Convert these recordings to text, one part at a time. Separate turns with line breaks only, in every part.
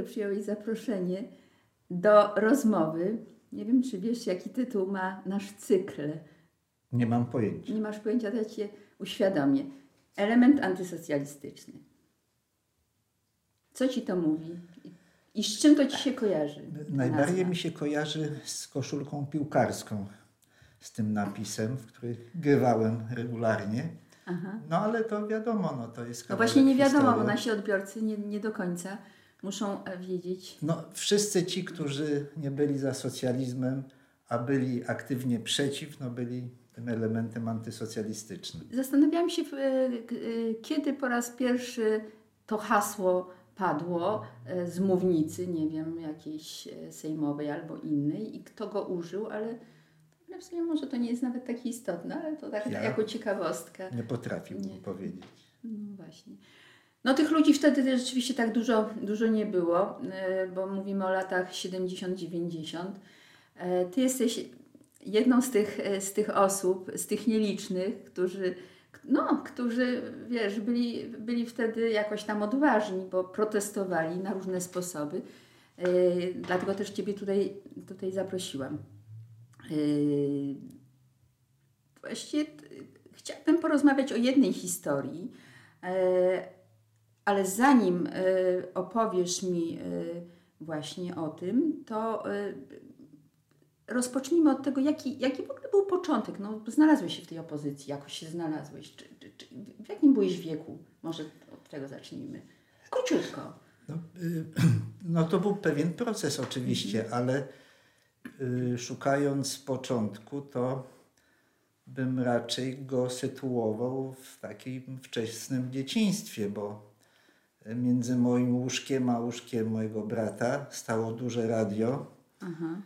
że przyjąłeś zaproszenie do rozmowy. Nie wiem, czy wiesz, jaki tytuł ma nasz cykl.
Nie mam pojęcia.
Nie masz pojęcia, to ja Cię uświadomię. Element antysocjalistyczny. Co Ci to mówi? I z czym to Ci się kojarzy?
Najbardziej
nazwa?
mi się kojarzy z koszulką piłkarską, z tym napisem, w których grywałem regularnie.
Aha.
No ale to wiadomo, no to jest
No właśnie nie wiadomo, bo nasi odbiorcy nie, nie do końca muszą e, wiedzieć.
No, wszyscy ci, którzy nie byli za socjalizmem, a byli aktywnie przeciw, no byli tym elementem antysocjalistycznym.
Zastanawiałam się, e, e, kiedy po raz pierwszy to hasło padło z mównicy, nie wiem, jakiejś sejmowej albo innej i kto go użył, ale, w sumie może to nie jest nawet takie istotne, ale to tak
Ja?
jako ciekawostka.
Nie potrafił
Nie.
powiedzieć.
No właśnie. No tych ludzi wtedy rzeczywiście tak dużo, dużo nie było, e, bo mówimy o latach 70-90. E, Ty jesteś jedną z tych, e, z tych osób, z tych nielicznych, którzy, no, którzy wiesz, byli, byli wtedy jakoś tam odważni, bo protestowali na różne sposoby. Dlatego też Ciebie tutaj, tutaj zaprosiłam. Właściwie chciałabym porozmawiać o jednej historii, ale zanim e, opowiesz mi e, właśnie o tym, to e, rozpocznijmy od tego, jaki, jaki w ogóle był początek. No, znalazłeś się w tej opozycji, jakoś się znalazłeś. Czy, czy, czy, w jakim byłeś wieku? Może od tego zacznijmy. Króciutko.
No, y, no to był pewien proces oczywiście, ale y, szukając początku, to bym raczej go sytuował w takim wczesnym dzieciństwie, bo między moim łóżkiem a łóżkiem mojego brata stało duże radio.
Aha.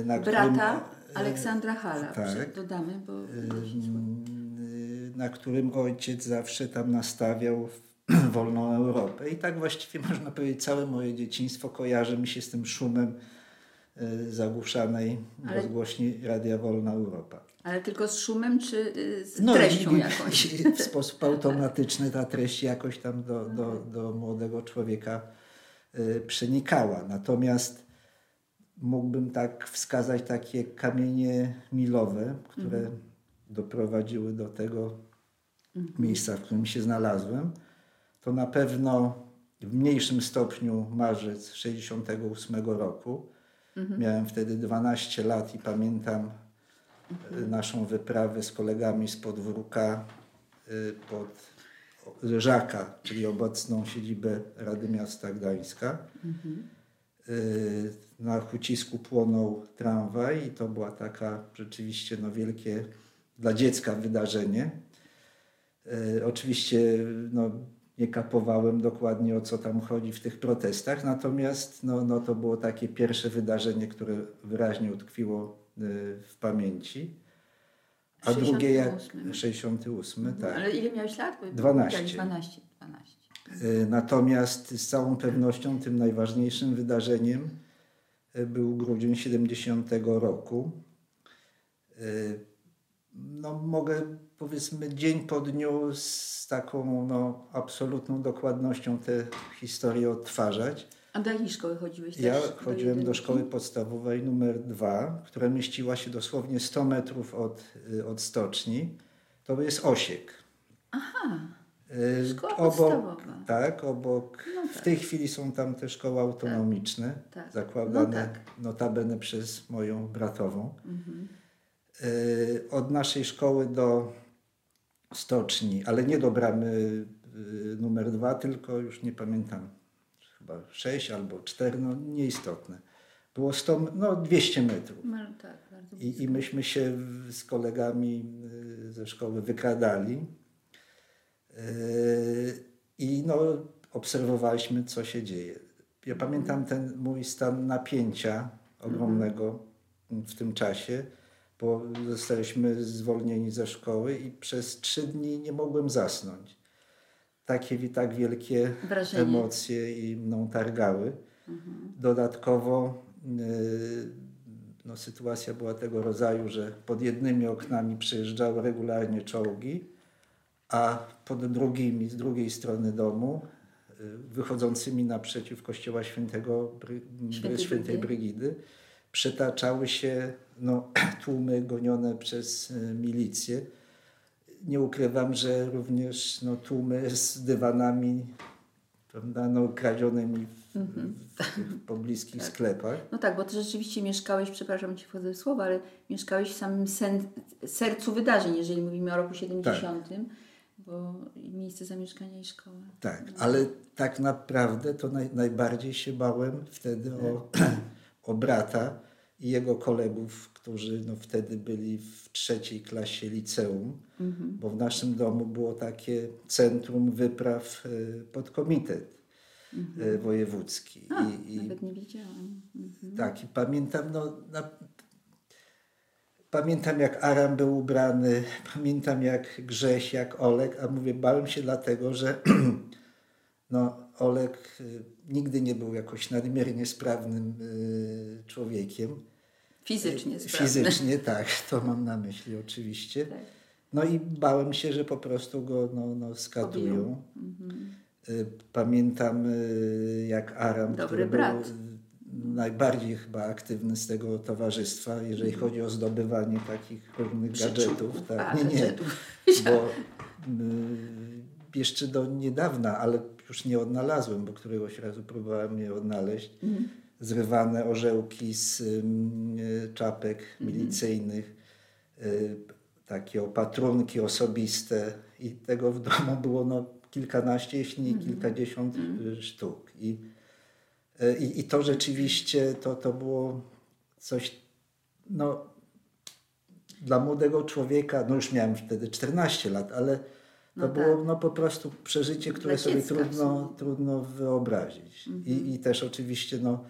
y, Na
Brata
którym, y,
Aleksandra Hala.
tak.
Dodamy, bo...
y, na którym ojciec zawsze tam nastawiał wolną Europę. I tak właściwie można powiedzieć, całe moje dzieciństwo kojarzy mi się z tym szumem zagłuszanej
Ale-
rozgłośni Radia Wolna Europa.
Ale tylko z szumem, czy y, z
No
treścią jakąś?
W sposób automatyczny ta treść jakoś tam do, do, do młodego człowieka y, przenikała. Natomiast mógłbym tak wskazać takie kamienie milowe, które
Mhm.
doprowadziły do tego miejsca, w którym się znalazłem. To na pewno w mniejszym stopniu marzec 68 roku.
Mhm.
Miałem wtedy 12 lat i pamiętam naszą wyprawę z kolegami z podwórka y, pod Żaka, czyli obecną siedzibę Rady Miasta Gdańska. Y, Na Hucisku płonął tramwaj i to była taka rzeczywiście no, wielkie dla dziecka wydarzenie. Y, Oczywiście no, nie kapowałem dokładnie o co tam chodzi w tych protestach, natomiast no, no, to było takie pierwsze wydarzenie, które wyraźnie utkwiło y, w pamięci. A drugie jak
68.
68, tak.
Ale ile miałeś lat? Bo
12.
powiedziałeś 12. 12.
Y, Natomiast z całą pewnością tym najważniejszym wydarzeniem y, był grudzień 70 roku. Y, No, mogę powiedzmy dzień po dniu z taką no, absolutną dokładnością tę historię odtwarzać.
A do jakiej szkoły chodziłeś?
Ja chodziłem do
jedynki?
szkoły podstawowej numer 2, która mieściła się dosłownie 100 metrów od, y, od stoczni. To jest Osiek.
Aha,
Y,
Szkoła
obok,
podstawowa.
tak, obok.
No
W
tak.
tej chwili są tam te szkoły autonomiczne,
tak.
zakładane
No tak.
notabene przez moją bratową.
Mhm.
Y, Od naszej szkoły do stoczni, ale nie do bramy numer dwa, tylko już nie pamiętam, chyba 6 albo 4, no nieistotne. Było 100, no 200 metrów.
No, tak,
I, I myśmy się z kolegami y, ze szkoły wykradali. Y, I no, obserwowaliśmy, co się dzieje. Ja pamiętam ten mój stan napięcia ogromnego w tym czasie, bo zostaliśmy zwolnieni ze szkoły i przez trzy dni nie mogłem zasnąć. Takie tak wielkie
Wrażenie.
emocje i mną targały. Dodatkowo y, no, sytuacja była tego rodzaju, że pod jednymi oknami przejeżdżały regularnie czołgi, a pod drugimi, z drugiej strony domu wychodzącymi naprzeciw kościoła świętego
Świętej
świętej Brygidy przetaczały się no, tłumy gonione przez y, milicję. Nie ukrywam, że również no, tłumy z dywanami prawda, no, kradzionymi w,
Mhm.
w, w pobliskich sklepach.
No tak, bo ty rzeczywiście mieszkałeś, przepraszam ci wchodzę w słowo, ale mieszkałeś w samym sen, sercu wydarzeń, jeżeli mówimy o roku 70, bo i miejsce zamieszkania i szkoła.
Tak, ale tak naprawdę to naj, najbardziej się bałem wtedy o, o brata i jego kolegów, którzy no, wtedy byli w trzeciej klasie liceum, bo w naszym domu było takie centrum wypraw y, pod komitet y, wojewódzki.
A,
I, i,
nawet nie wiedziałam. Mhm.
tak, i pamiętam, no, na, pamiętam jak Aram był ubrany, pamiętam jak Grześ, jak Olek, a mówię, bałem się dlatego, że no, Olek y, nigdy nie był jakoś nadmiernie sprawnym y, człowiekiem.
Fizycznie sprawny.
Fizycznie, tak, to mam na myśli oczywiście.
Tak.
No i bałem się, że po prostu go no, no.
Mhm.
Y, Pamiętam y, jak Aram,
Dobry
który
brat.
był y, najbardziej chyba aktywny z tego towarzystwa, jeżeli chodzi o zdobywanie takich różnych gadżetów. Tak.
A,
Nie, nie,
gadżetów.
bo y, jeszcze do niedawna, ale już nie odnalazłem, bo któregoś razu próbowałem je odnaleźć,
Mhm.
zrywane orzełki z y, czapek
Mhm.
milicyjnych, y, takie opatrunki osobiste i tego w domu było no, kilkanaście, jeśli nie
Mhm.
kilkadziesiąt y, sztuk. I, i, I to rzeczywiście to, to było coś, no, dla młodego człowieka, no już miałem wtedy 14 lat, ale to
No
było
tak.
no, po prostu przeżycie, które sobie trudno, trudno wyobrazić.
Mhm.
I, I też oczywiście no,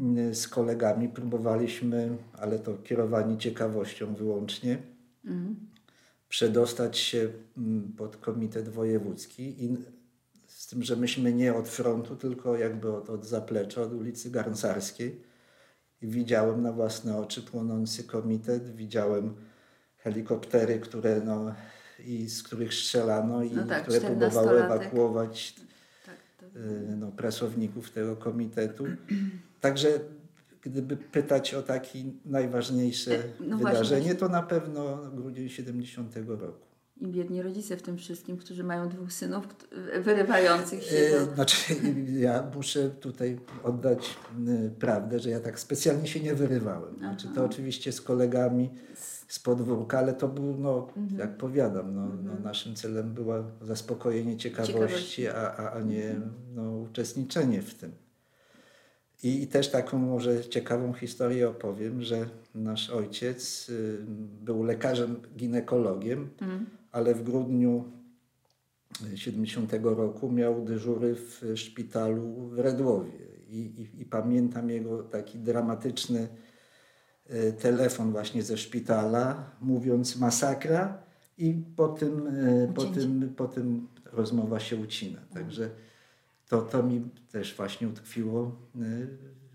mm, z kolegami próbowaliśmy, ale to kierowani ciekawością wyłącznie,
Mhm.
przedostać się mm, pod komitet wojewódzki i z tym, że myśmy nie od frontu, tylko jakby od, od zaplecza, od ulicy Garncarskiej. I widziałem na własne oczy płonący komitet, widziałem helikoptery, które no, i z których strzelano i
No tak,
które próbowały
14-latek.
ewakuować
Tak,
y, no, pracowników tego komitetu. Także gdyby pytać o takie najważniejsze
No właśnie,
wydarzenie,
właśnie.
to na pewno grudzień 70 roku.
I biedni rodzice w tym wszystkim, którzy mają dwóch synów wyrywających się
E,
do...
Znaczy, ja muszę tutaj oddać y, prawdę, że ja tak specjalnie się nie wyrywałem. Znaczy, to oczywiście z kolegami z podwórka, ale to był, no,
Mhm.
jak powiadam, no, no, naszym celem było zaspokojenie ciekawości,
Ciekawości.
a, a, a nie no, uczestniczenie w tym. I, I też taką może ciekawą historię opowiem, że nasz ojciec y, był lekarzem ginekologiem,
Mhm.
Ale w grudniu 70 roku miał dyżury w szpitalu w Redłowie. I, i, i pamiętam jego taki dramatyczny e, telefon właśnie ze szpitala, mówiąc masakra i po tym, e, po tym, po tym rozmowa się ucina. Także to, to mi też właśnie utkwiło e,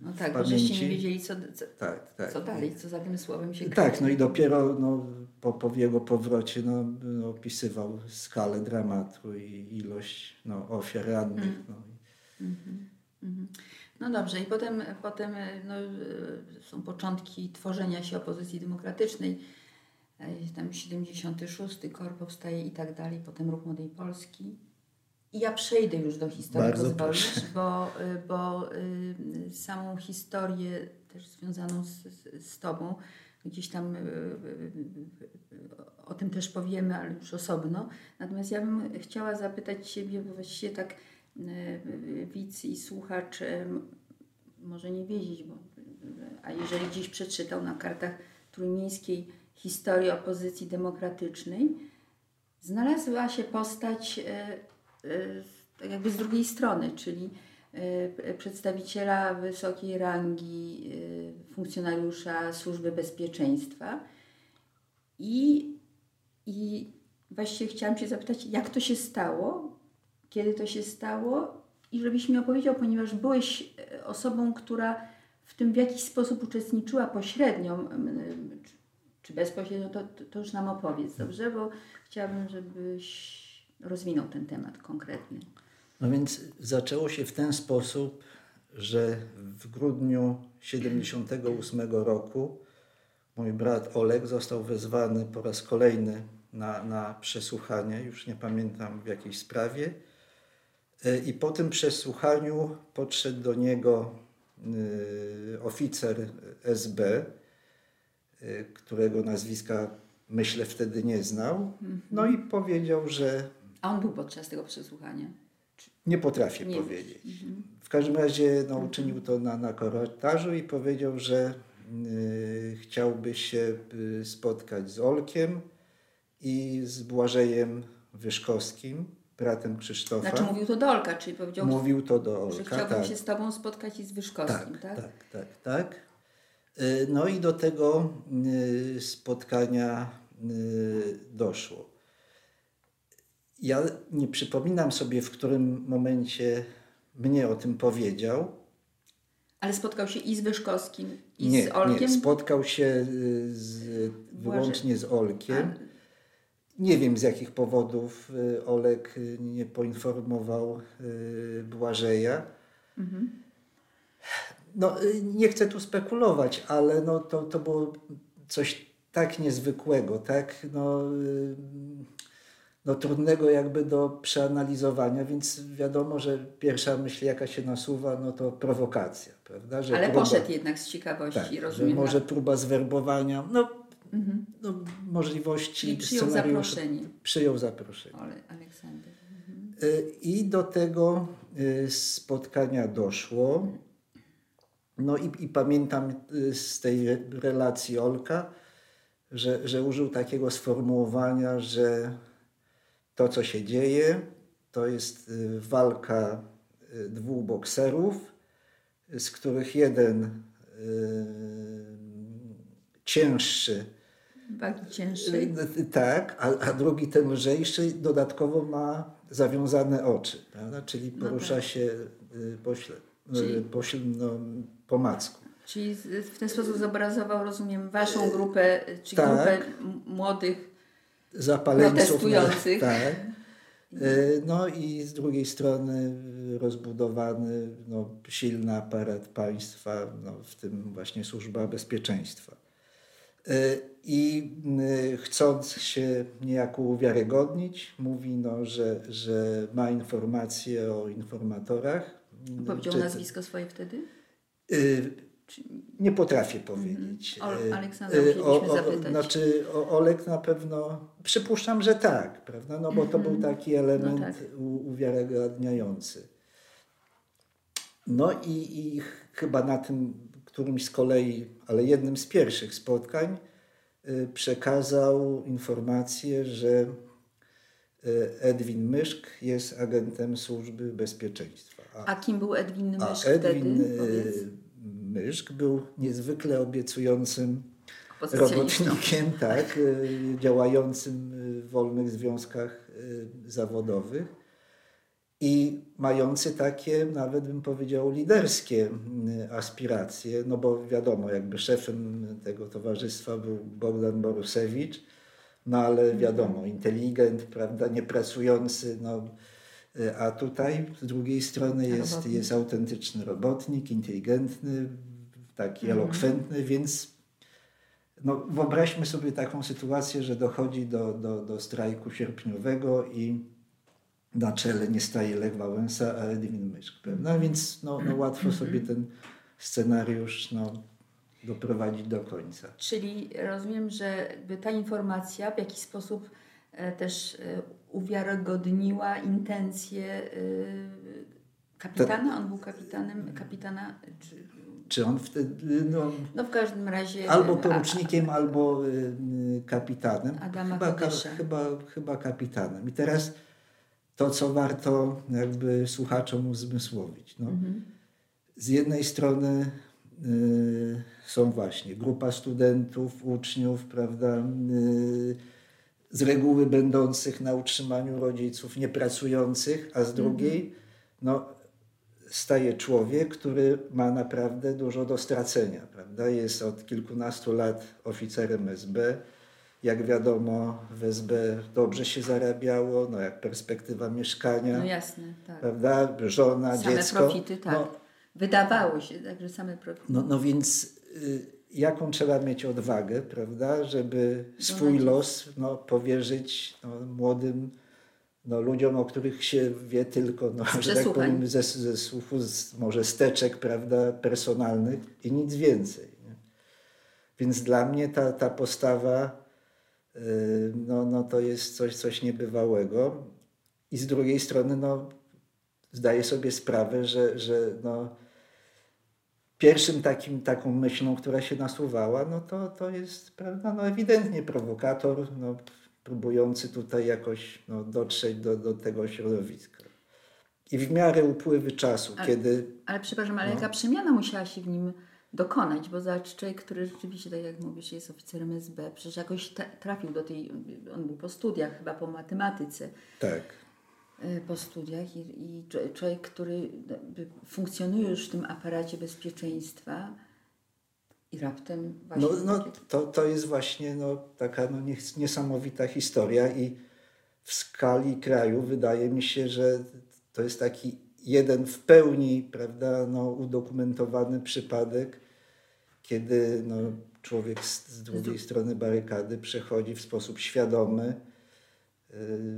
No tak, bo
pamięci.
żeście nie wiedzieli, co, co,
Tak, tak.
co dalej, co za tym słowem się
Tak,
kryje.
no i dopiero no, po, po jego powrocie no, no, opisywał skalę dramatu i ilość no, ofiar rannych.
Mm.
No.
Mhm. No dobrze, i potem, potem no, są początki tworzenia się opozycji demokratycznej. E, Tam 76, KOR powstaje i tak dalej, potem Ruch Młodej Polski. I ja przejdę już do historii,
Bardzo
pozwolisz,
proszę.
bo, y, bo y, samą historię też związaną z, z, z Tobą, gdzieś tam y, y, o tym też powiemy, ale już osobno. Natomiast ja bym chciała zapytać Ciebie, bo właściwie tak y, widz i słuchacz może nie wiedzieć, bo, a jeżeli gdzieś przeczytał na kartach trójmiejskiej historii opozycji demokratycznej, znalazła się postać tak jakby z drugiej strony, czyli przedstawiciela wysokiej rangi y, funkcjonariusza Służby Bezpieczeństwa. I, I właściwie chciałam Cię zapytać, jak to się stało, kiedy to się stało i żebyś mi opowiedział, ponieważ byłeś e, osobą, która w tym w jakiś sposób uczestniczyła pośrednio, czy, bezpośrednio, to, to już nam opowiedz, dobrze? Bo chciałabym, żebyś rozwinął ten temat konkretny.
No więc zaczęło się w ten sposób, że w grudniu 78 roku mój brat Oleg został wezwany po raz kolejny na, na przesłuchanie, już nie pamiętam w jakiej sprawie. E, I po tym przesłuchaniu podszedł do niego y, oficer SB, y, którego nazwiska myślę wtedy nie znał. No i powiedział, że
A on był podczas tego przesłuchania.
Nie potrafię
Nie
powiedzieć. W każdym razie no, uczynił to na, na korytarzu i powiedział, że y, chciałby się y, spotkać z Olkiem i z Błażejem Wyszkowskim, bratem Krzysztofa.
Znaczy mówił to do Olka, czyli powiedział,
Mówił to do
że
Olka.
chciałbym
tak.
się z tobą spotkać i z Wyszkowskim,
Tak,
tak?
tak, tak, tak. Y, No i do tego y, spotkania y, doszło. Ja nie przypominam sobie, w którym momencie mnie o tym powiedział.
Ale spotkał się i z Wyszkowskim, i
nie,
z Olkiem.
nie, spotkał się y, z, wyłącznie z Olkiem. Nie wiem z jakich powodów y, Olek y, nie poinformował Błażeja. No, y, nie chcę tu spekulować, ale no, to, to było coś tak niezwykłego, tak no, no, trudnego jakby do przeanalizowania, więc wiadomo, że pierwsza myśl jaka się nasuwa, no to prowokacja, prawda? Że
Ale
próba-
poszedł jednak z ciekawości,
tak, że
rozumiem.
może próba zwerbowania, no, no możliwości
Czyli przyjął zaproszenie.
Przyjął zaproszenie.
Aleksander.
Y, I do tego y, spotkania doszło. No i, i pamiętam y, z tej re- relacji Olka, że, że użył takiego sformułowania, że to, co się dzieje, to jest y, walka y, dwóch bokserów, z których jeden y, cięższy
Wagi cięższej.
Tak, a, a drugi ten lżejszy dodatkowo ma zawiązane oczy, prawda? czyli porusza
tak.
się pośle,
Czyli-
pośle, no, po macku.
Czyli w ten sposób zobrazował, rozumiem, waszą grupę, czy
tak.
grupę młodych
Zapaleńców.
Protestujących.
Tak. Y, No i z drugiej strony rozbudowany no, silny aparat państwa, no, w tym właśnie służba bezpieczeństwa. Y, I y, chcąc się niejako uwiarygodnić, mówi, no, że, że ma informacje o informatorach.
powiedział
Czy-
nazwisko swoje wtedy?
Nie potrafię powiedzieć.
O-
Y,
Aleksandra
y,
musielibyśmy zapytać.
Znaczy o Olek na pewno, przypuszczam, że tak, prawda? No bo to był taki element
No tak.
u- uwiarygadniający. No i, i chyba na tym którymś z kolei, ale jednym z pierwszych spotkań y, przekazał informację, że Edwin Myszk jest agentem służby bezpieczeństwa.
A kim był Edwin
A
Myszk
Edwin
wtedy? Powiedz.
Myszk był niezwykle obiecującym robotnikiem, tak, y, działającym y, w wolnych związkach y, zawodowych i mający takie, nawet bym powiedział, liderskie aspiracje, no bo wiadomo, jakby szefem tego towarzystwa był Bogdan Borusewicz, no ale wiadomo, inteligent, prawda, niepracujący, no, a tutaj z drugiej strony jest,
Robotnik.
jest autentyczny robotnik, inteligentny, taki elokwentny, więc no, wyobraźmy sobie taką sytuację, że dochodzi do, do, do strajku sierpniowego i na czele nie staje Lech Wałęsa, a Edwin Myszk. Prawda? Więc no, no, łatwo sobie ten scenariusz no, doprowadzić do końca.
Czyli rozumiem, że ta informacja w jakiś sposób e, też uwiarygodniła intencje e, kapitana. On był kapitanem, kapitana, czy,
Czy on wtedy, no,
no w każdym razie...
albo porucznikiem, albo y, y, kapitanem.
Adama
chyba, ka, chyba, chyba kapitanem. I teraz to, co warto jakby słuchaczom uzmysłowić. No.
Mhm.
Z jednej strony y, są właśnie grupa studentów, uczniów, prawda, y, z reguły będących na utrzymaniu rodziców, niepracujących, a z drugiej no, staje człowiek, który ma naprawdę dużo do stracenia. Prawda? Jest od kilkunastu lat oficerem SB, jak wiadomo w SB dobrze się zarabiało, no jak perspektywa mieszkania,
No jasne, tak.
prawda, żona,
Same
dziecko.
profity, tak.
No,
Wydawało się, także same profity.
no, no więc y, jaką trzeba mieć odwagę, prawda, żeby swój los no, powierzyć no, młodym no, ludziom, o których się wie tylko, no, że tak powiem, ze, ze słuchu, może steczek, prawda, personalnych i nic więcej. Nie? Więc dla mnie ta, ta postawa y, no, no, to jest coś, coś niebywałego. I z drugiej strony no, zdaję sobie sprawę, że, że no, pierwszym takim, taką myślą, która się nasuwała, no to, to jest prawda, no ewidentnie prowokator, no, próbujący tutaj jakoś no, dotrzeć do, do tego środowiska. I w miarę upływu czasu,
Ale-
kiedy
Ale przepraszam, ale
No.
jaka przemiana musiała się w nim dokonać? Bo zobacz, człowiek, który rzeczywiście, tak jak mówisz, jest oficerem SB, przecież jakoś trafił do tej, on był po studiach, chyba po matematyce,
tak,
po studiach i, i człowiek, który funkcjonuje już w tym aparacie bezpieczeństwa i raptem właśnie...
no, no, to, to jest właśnie no, taka no, nies- niesamowita historia i w skali kraju wydaje mi się, że to jest taki jeden w pełni prawda, no, udokumentowany przypadek, kiedy no, człowiek z, z drugiej strony barykady przechodzi w sposób świadomy. y,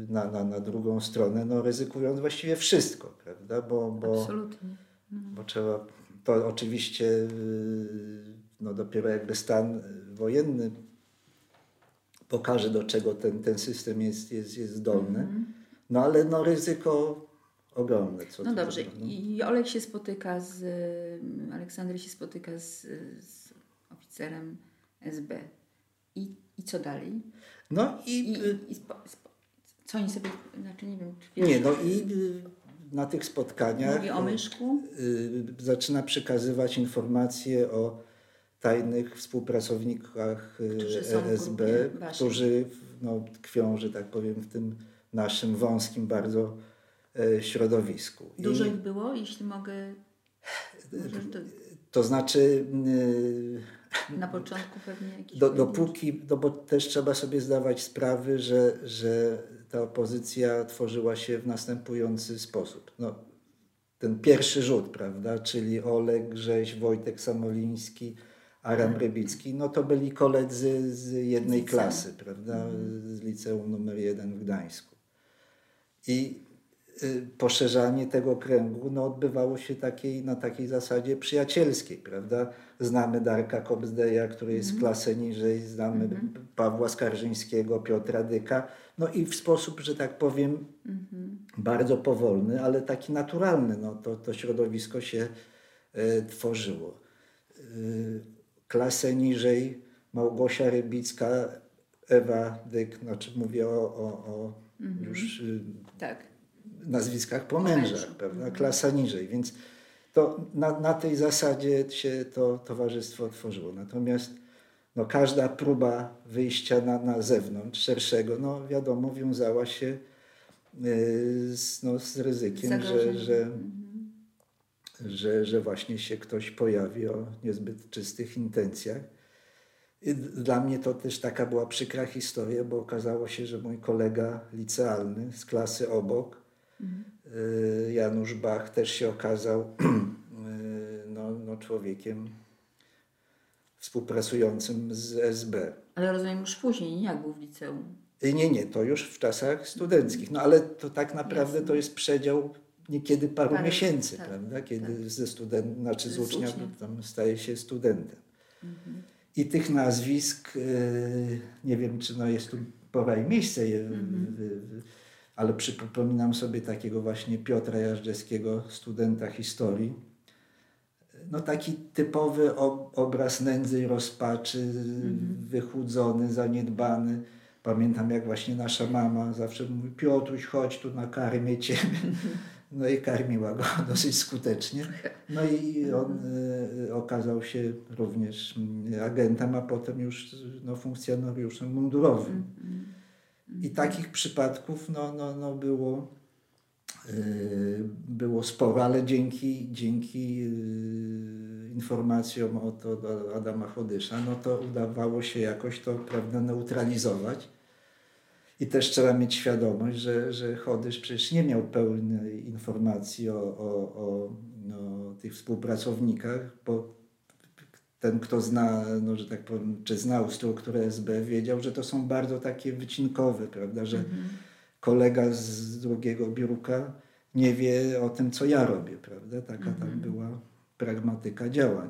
na, na, na drugą stronę, no, ryzykując właściwie wszystko, prawda? Bo, bo,
Absolutnie.
bo trzeba, to oczywiście y, no, dopiero jakby stan y, wojenny pokaże, do czego ten, ten system jest, jest, jest zdolny. No ale no, ryzyko ogromne. Co
No dobrze,
dużo, no.
i Olek się spotyka z, y, Aleksander się spotyka z, z oficerem SB. I, I co dalej?
No i,
I,
y,
i spo, spo, co oni sobie, znaczy nie wiem, czy wiesz,
nie, no i y, na tych spotkaniach
mówi o myszku?
y, zaczyna przekazywać informacje o tajnych współpracownikach y,
Którzy
którzy no, tkwią, że tak powiem, w tym naszym wąskim bardzo e, środowisku. I-
Dużo ich było, jeśli mogę, to
To znaczy, y,
na początku pewnie jakiś
do, dopóki, no bo też trzeba sobie zdawać sprawy, że, że ta opozycja tworzyła się w następujący sposób. No, ten pierwszy rzut, prawda, czyli Oleg Grześ, Wojtek Samoliński, Aram Rybicki, no to byli koledzy z jednej klasy, prawda, z liceum numer jeden w Gdańsku. I poszerzanie tego kręgu no, odbywało się takiej, na takiej zasadzie przyjacielskiej, prawda? Znamy Darka Kobzdeja, który jest klasę niżej, znamy Pawła Skarżyńskiego, Piotra Dyka, no i w sposób, że tak powiem, bardzo powolny, ale taki naturalny, no, to, to środowisko się e, tworzyło. E, klasę niżej Małgosia Rybicka, Ewa Dyk, znaczy mówię o, o, o już y,
Tak.
Nazwiskach po mężach, prawda? Klasa niżej, więc to na, na tej zasadzie się to towarzystwo tworzyło. Natomiast no, każda próba wyjścia na, na zewnątrz, szerszego, no wiadomo, wiązała się y, z, no, z ryzykiem, że, że, że, że właśnie się ktoś pojawi o niezbyt czystych intencjach. I Dla mnie to też taka była przykra historia, bo okazało się, że mój kolega licealny z klasy obok, Janusz Bach, też się okazał y, no, no, człowiekiem współpracującym z SB.
Ale rozumiem już później, nie jak był w liceum.
Y, Nie, nie, to już w czasach studenckich. No ale to tak naprawdę
Jasne.
to jest przedział niekiedy paru
Parę-
miesięcy,
tak,
prawda? Kiedy
tak.
ze student, znaczy z ucznia tam staje się studentem. I tych nazwisk, y, nie wiem czy no jest tu pora i miejsce, je, w- ale przypominam sobie takiego właśnie Piotra Jażdżewskiego, studenta historii. No taki typowy ob, obraz nędzy i rozpaczy, wychudzony, zaniedbany. Pamiętam jak właśnie nasza mama zawsze mówi, Piotruś chodź tu nakarmię cię. No i karmiła go dosyć skutecznie. No i on y, okazał się również mm, agentem, a potem już no, funkcjonariuszem mundurowym. I takich przypadków no, no, no było, y, było sporo, ale dzięki, dzięki y, informacją od, od Adama Chodysza, no to udawało się jakoś to prawda, neutralizować. I też trzeba mieć świadomość, że, że Chodysz przecież nie miał pełnej informacji o, o, o no, tych współpracownikach, bo ten, kto zna, no, że tak powiem, czy znał strukturę SB, wiedział, że to są bardzo takie wycinkowe, prawda, że mhm. kolega z drugiego biurka nie wie o tym, co ja robię, prawda? Taka tam mhm. była pragmatyka działań.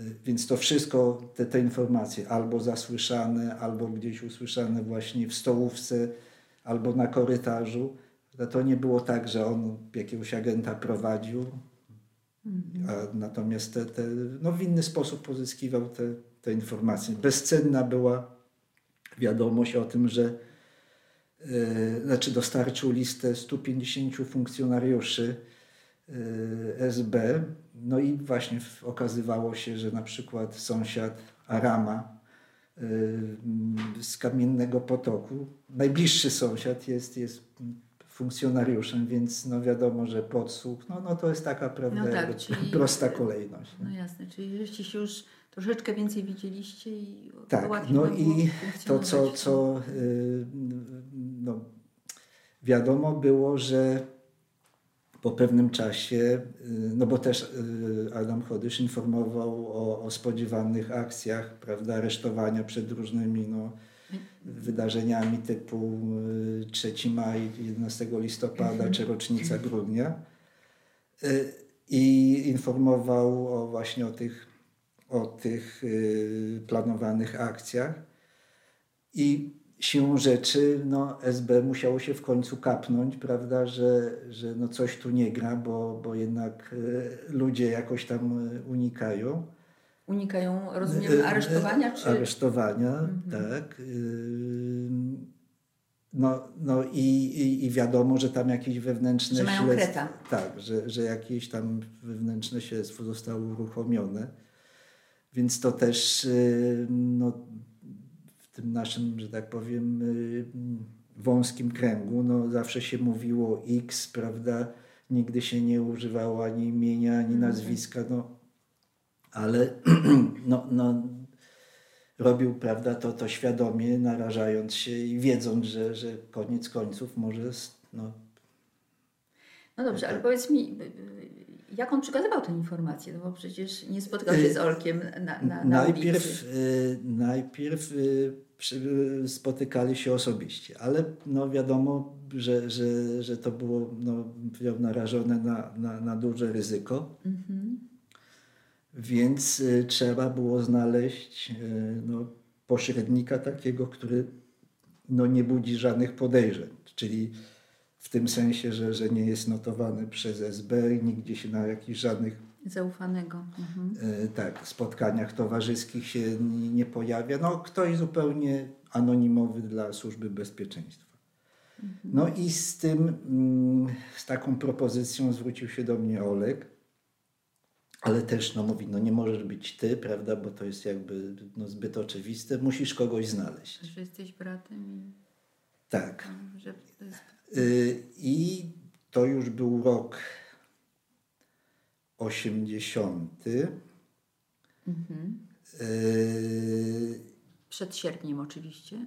Y, więc to wszystko, te, te informacje, albo zasłyszane, albo gdzieś usłyszane właśnie w stołówce, albo na korytarzu, to nie było tak, że on jakiegoś agenta prowadził. A natomiast te, te, no w inny sposób pozyskiwał te, te informacje. Bezcenna była wiadomość o tym, że yy, znaczy dostarczył listę 150 funkcjonariuszy yy, SB, no i właśnie okazywało się, że na przykład sąsiad Arama yy, z Kamiennego Potoku, najbliższy sąsiad jest, jest funkcjonariuszem, więc no wiadomo, że podsłuch, no, no to jest taka prawda, no tak, czyli, prosta kolejność.
No jasne, czyli żeście się już troszeczkę więcej widzieliście i
tak, no i to co, co yy, no, wiadomo było, że po pewnym czasie, y, no bo też y, Adam Chodysz informował o, o spodziewanych akcjach, prawda, aresztowania przed różnymi no, wydarzeniami typu 3 y, maj, 11 listopada mhm. czy rocznica grudnia. I informował o właśnie o tych, o tych planowanych akcjach. I siłą rzeczy no, SB musiało się w końcu kapnąć, prawda, że, że no coś tu nie gra, bo, bo jednak y, ludzie jakoś tam unikają.
Unikają, rozumiem, e, aresztowania? Czy...
Aresztowania, mhm. tak. No, no i, i, i, wiadomo, że tam jakieś wewnętrzne
że mają kreta.
Tak, że, że jakieś tam wewnętrzne śledztwo zostało uruchomione. Więc to też no, tym naszym, że tak powiem, wąskim kręgu, no zawsze się mówiło X, prawda? Nigdy się nie używało ani imienia, ani mhm. nazwiska, no ale no, no, robił, prawda, to, to świadomie, narażając się i wiedząc, że, że koniec końców może, no,
no dobrze, ale powiedz mi, jak on przekazywał tę informację? No bo przecież nie spotkał się z y, Olkiem na, na, na
najpierw, y, najpierw spotykali się osobiście, ale no wiadomo, że, że, że to było no, narażone na, na, na duże ryzyko. Mhm. Więc y, trzeba było znaleźć y, no, pośrednika takiego, który no, nie budzi żadnych podejrzeń. Czyli w tym sensie, że, że nie jest notowany przez SB, nigdzie się na jakichś żadnych
Zaufanego. Mhm.
E, tak, spotkaniach towarzyskich się nie pojawia. No, ktoś zupełnie anonimowy dla służby bezpieczeństwa. Mhm. No i z tym, mm, z taką propozycją zwrócił się do mnie Olek, ale też no, mówi, no nie możesz być ty, prawda, bo to jest jakby no, zbyt oczywiste, musisz kogoś znaleźć.
Że jesteś bratem i...
Tak. Że jest... Y, I to już był rok 80. Mhm.
Y Przed sierpniem oczywiście.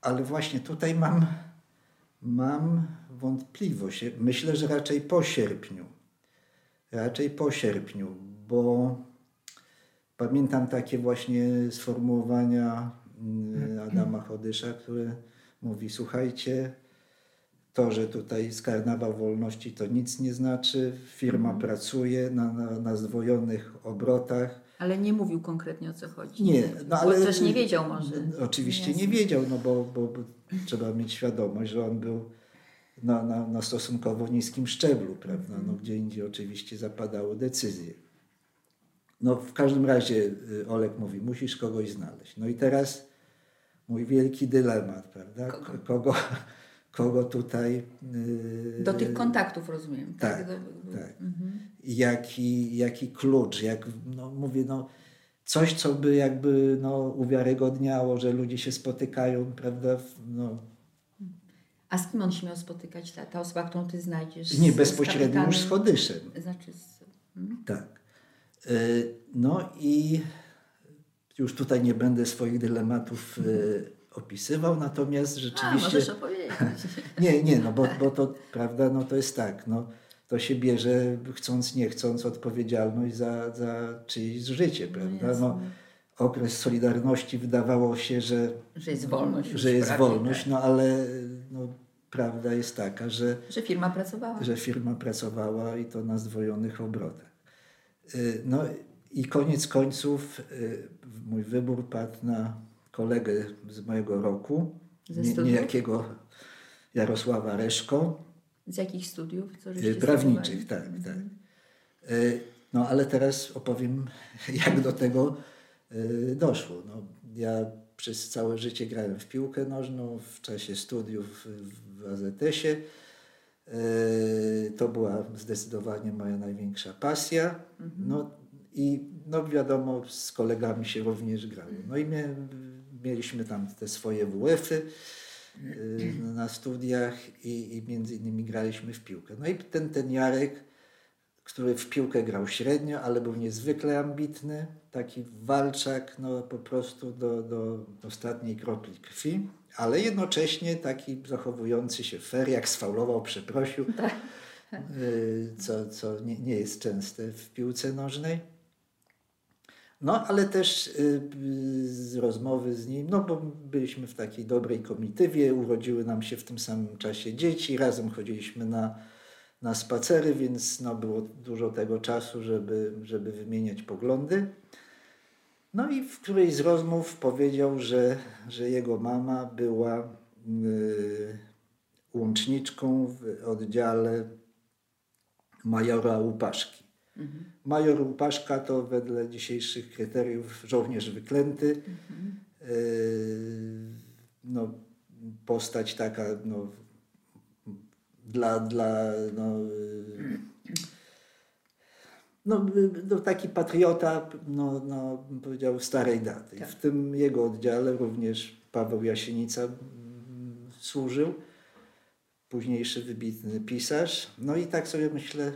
Ale właśnie tutaj mam, mam wątpliwość. Myślę, że raczej po sierpniu. Raczej po sierpniu, bo pamiętam takie właśnie sformułowania y, Adama Chodysza, który mówi: Słuchajcie, to, że tutaj jest karnawał wolności, to nic nie znaczy. Firma mhm. pracuje na, na, na zdwojonych obrotach.
Ale nie mówił konkretnie o co chodzi.
Nie, no ale.
też nie wiedział może.
Oczywiście nie wiedział, no bo, bo, bo, trzeba mieć świadomość, że on był na, na, na stosunkowo niskim szczeblu, prawda? No, gdzie indziej oczywiście zapadały decyzje. No w każdym razie y, Olek mówi, musisz kogoś znaleźć. No i teraz mój wielki dylemat, prawda? Kogo, kogo tutaj.
Yy, Do tych kontaktów rozumiem.
Tak. Tak. tak. Mhm. Jaki, jaki klucz, jak no, mówię, no, coś, co by jakby no, uwiarygodniało, że ludzie się spotykają, prawda? No.
A z kim on się miał spotykać, ta, ta osoba, którą ty znajdziesz?
Nie, bezpośrednio już z Chodyszem.
Znaczy z...
Hmm? Tak. No i już tutaj nie będę swoich dylematów opisywał, natomiast rzeczywiście... A,
opowiedzieć.
Nie, nie, no bo, bo to, prawda, no to jest tak, no to się bierze chcąc, nie chcąc odpowiedzialność za, za czyjeś życie, no prawda? No, okres Solidarności wydawało się, że,
że jest wolność.
Że jest prawie, wolność, tak. no ale no, prawda jest taka, że,
że firma pracowała.
Że firma pracowała i to na zdwojonych obrotach. Y, no i koniec końców y, mój wybór padł na kolegę z mojego roku, nie, niejakiego Jarosława Reszko.
Z jakich studiów? Co
y, Prawniczych, tak, mhm. tak. No ale teraz opowiem, jak do tego doszło. No, ja przez całe życie grałem w piłkę nożną, w czasie studiów w AZS-ie. To była zdecydowanie moja największa pasja. Mhm. No i no wiadomo, z kolegami się również grało. No i mie, mieliśmy tam te swoje WF-y y, na studiach i, i między innymi graliśmy w piłkę. No i ten, ten Jarek który w piłkę grał średnio, ale był niezwykle ambitny, taki walczak, no po prostu do, do ostatniej kropli krwi, ale jednocześnie taki zachowujący się fair, jak sfaulował, przeprosił, tak. y, co, co nie, nie jest częste w piłce nożnej. No, ale też y, z rozmowy z nim, no bo byliśmy w takiej dobrej komitywie, urodziły nam się w tym samym czasie dzieci, razem chodziliśmy na na spacery, więc no, było dużo tego czasu, żeby, żeby wymieniać poglądy. No i w którejś z rozmów powiedział, że, że jego mama była y, łączniczką w oddziale majora Łupaszki. Mhm. Major Łupaszka to wedle dzisiejszych kryteriów żołnierz wyklęty. Mhm. Y, no, postać taka no, dla, dla no, no, no, taki patriota, no, no, powiedział, starej daty. Tak. W tym jego oddziale również Paweł Jasienica mm, służył, późniejszy wybitny pisarz. No i tak sobie myślę,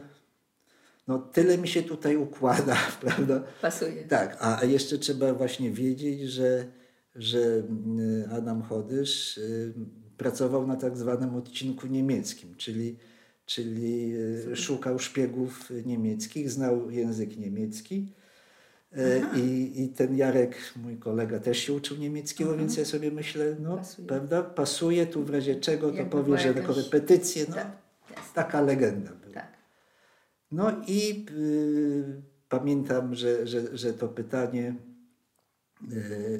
no tyle mi się tutaj układa, prawda?
Pasuje.
Tak, a jeszcze trzeba właśnie wiedzieć, że, że mm, Adam Chodysz y, pracował na tak zwanym odcinku niemieckim, czyli, czyli e, szukał szpiegów niemieckich, znał język niemiecki. E, I, I ten Jarek, mój kolega, też się uczył niemieckiego, Aha. więc ja sobie myślę, no pasuje. prawda, pasuje tu w razie czego, to Jakby powie, że jakaś... korepetycje, no tak, taka legenda była. Tak. No i y, pamiętam, że, że, że to pytanie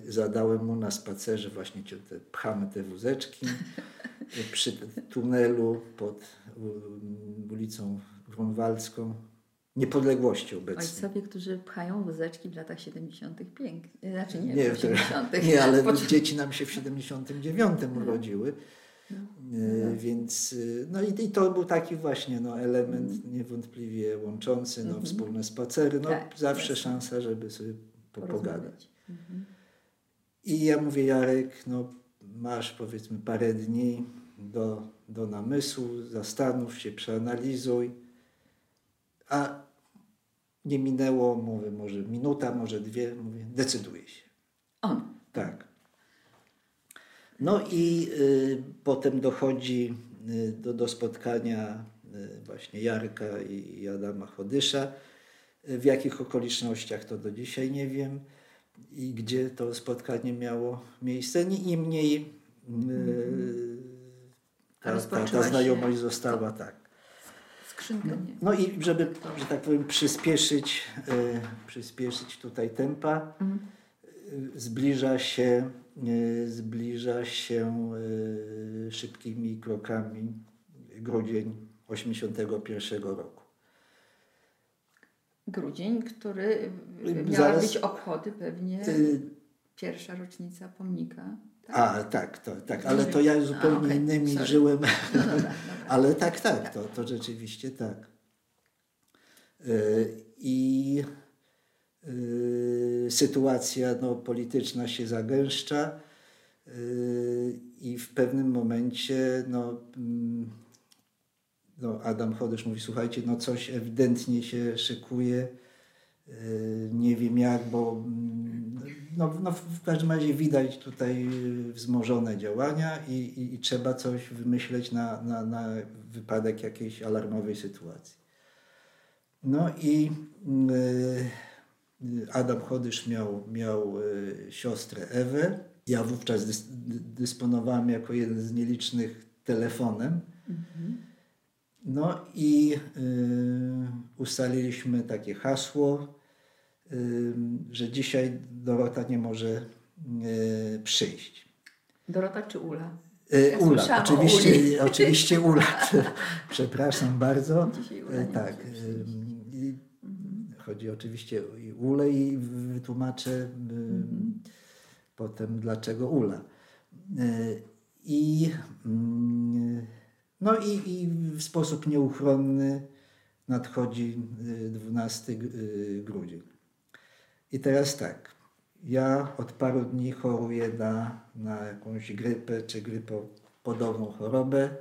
zadałem mu na spacerze właśnie te, pchamy te wózeczki przy tunelu pod ulicą Grunwaldzką. Niepodległości obecnie.
Ojcowie, którzy pchają wózeczki w latach 70. pięknie. Znaczy nie, nie w 80.
Nie, ale dzieci nam się w 79 no. urodziły. No, no, no. Więc no i, i, to był taki właśnie no, element mm. niewątpliwie łączący, no, mm -hmm. wspólne spacery, no, tak, zawsze jest. szansa, żeby sobie pogadać. I ja mówię, Jarek, no masz powiedzmy parę dni do, do namysłu, zastanów się, przeanalizuj. A nie minęło, mówię, może minuta, może dwie, mówię, decyduję się.
On.
Tak. No i y, potem dochodzi y, do, do spotkania y, właśnie Jarka i Adama Chodysza. Y, w jakich okolicznościach to do dzisiaj nie wiem i gdzie to spotkanie miało miejsce. Niemniej mm. ta, ta, ta znajomość została tak. No, no i żeby, że tak powiem, przyspieszyć, e, przyspieszyć tutaj tempa, mhm. zbliża się, zbliża się szybkimi krokami grudzień 81 roku
grudzień, który miała Zaraz... być obchody pewnie, Ty... pierwsza rocznica pomnika.
Tak? A, tak, to, tak, ale to ja zupełnie A, okay. innymi Sorry. żyłem. No dobra, dobra. ale tak, tak, to, to rzeczywiście tak. Yy, I yy, sytuacja no, polityczna się zagęszcza yy, i w pewnym momencie no, mm, no Adam Chodysz mówi, słuchajcie, no coś ewidentnie się szykuje, Nie wiem jak, bo mm, no, no w każdym razie widać tutaj wzmożone działania i, i, i trzeba coś wymyśleć na, na, na wypadek jakiejś alarmowej sytuacji. No i Adam Chodysz miał, miał siostrę Ewę. Ja wówczas dys, dysponowałem jako jeden z nielicznych telefonem. Mhm. No i y, ustaliliśmy takie hasło, y, że dzisiaj Dorota nie może y, przyjść.
Dorota czy Ula?
Ja Ula, oczywiście, oczywiście Ula. Przepraszam bardzo. Dzisiaj Ula tak. Y, chodzi oczywiście o Ulę i wytłumaczę mhm. potem dlaczego Ula. I mm, no i, i w sposób nieuchronny nadchodzi 12 y, y, grudzień. I teraz tak, ja od paru dni choruję na, na jakąś grypę czy grypopodobną chorobę.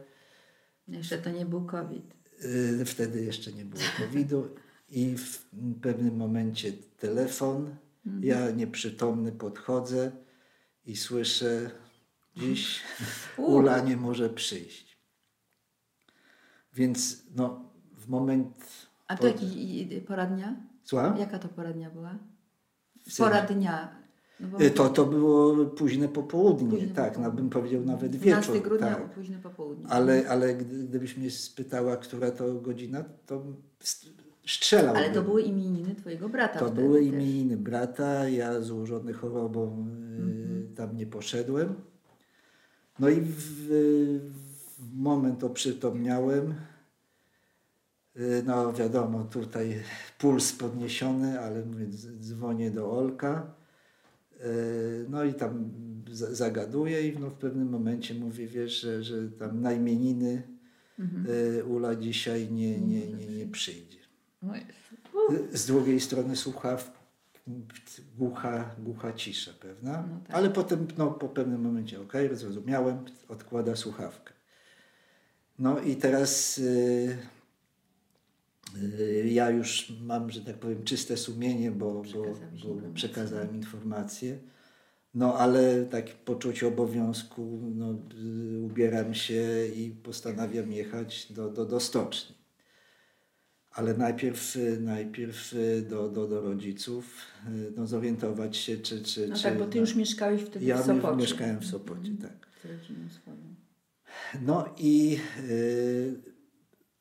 Jeszcze to nie był COVID.
Y, wtedy jeszcze nie było COVID-u i w pewnym momencie telefon. Mhm. Ja nieprzytomny podchodzę i słyszę, dziś Ula nie może przyjść. Więc no, w moment...
A to jaki pora dnia?
Słucham?
Jaka to pora dnia była? Pora dnia.
No. Y, to, to było późne popołudnie, późne tak, popołudnie. No, bym powiedział nawet wieczór. 12
grudnia
tak.
późne popołudnie.
Ale, ale gdybyś mnie spytała, która to godzina, to strzelał.
Ale to były imieniny twojego brata
To były też. imieniny brata, ja złożony chorobą mm-hmm. tam nie poszedłem. No i w, moment oprzytomniałem. Y, no wiadomo, tutaj puls podniesiony, ale mówię, dzwonię do Olka. Y, no i tam zagaduję i no w pewnym momencie mówię, wiesz, że, że tam na imieniny mhm. Y, Ula dzisiaj nie, nie, nie, nie przyjdzie. Z drugiej strony słuchaw głucha, głucha cisza, prawda? No tak. Ale potem no, po pewnym momencie, ok, zrozumiałem, odkłada słuchawkę. No i teraz y, y, ja już mam, że tak powiem, czyste sumienie, bo, bo, bo przekazałem informację. No ale takie poczucie obowiązku, no, y, ubieram się i postanawiam jechać do, do, do stoczni. Ale najpierw, najpierw do, do, do rodziców, no, zorientować się, czy... czy
no czy, tak, bo ty no, już mieszkałeś wtedy
ja
w Sopocie.
Ja mieszkałem w Sopocie, mm, tak.
Z rodziną swoją.
No i yy,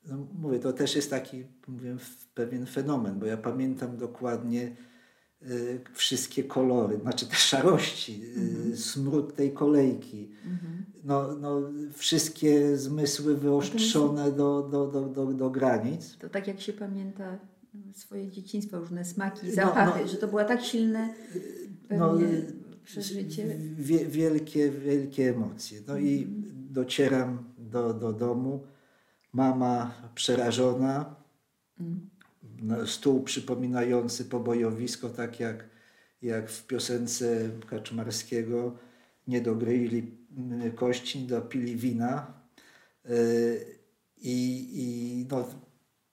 no mówię, to też jest taki mówię, pewien fenomen, bo ja pamiętam dokładnie yy, wszystkie kolory, znaczy te szarości, yy, smród tej kolejki, mhm. no, no, wszystkie zmysły wyostrzone do, do, do, do, do granic.
To tak jak się pamięta swoje dzieciństwo, różne smaki, zapachy, no, no, że to było tak silne no, przeżycie.
Wielkie, wielkie emocje. No i mhm docieram do, do domu. Mama przerażona, stół przypominający pobojowisko, tak jak, jak w piosence Kaczmarskiego. Nie dogryili mm, kości, dopili wina. Y, I, i no,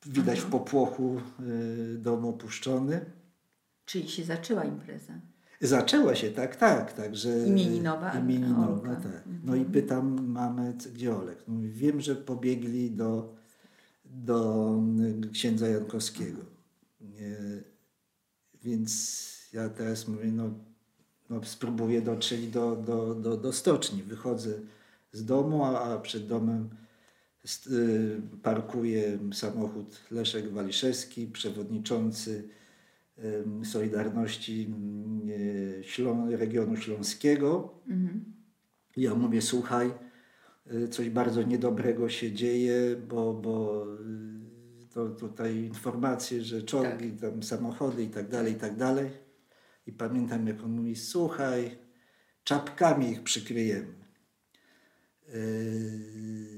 widać w popłochu y, dom opuszczony.
Czyli się zaczęła impreza.
Zaczęła się, tak, tak. Także,
imieninowa.
Imieninowa, tak. No i mhm. pytam mamy, gdzie Olek? Mówi, wiem, że pobiegli do, do księdza Jankowskiego. Więc ja teraz mówię, no, no spróbuję dotrzeć do, do, do, do stoczni. Wychodzę z domu, a, a przed domem y, parkuje samochód Leszek Waliszewski, przewodniczący Solidarności Ślą regionu śląskiego. Mhm. Ja mówię, słuchaj, y, coś bardzo niedobrego się dzieje, bo, bo y, to tutaj informacje, że czołgi, tak. tam samochody i tak dalej, i tak dalej. I pamiętam, jak on mówi, słuchaj, czapkami ich przykryjemy.
Yy,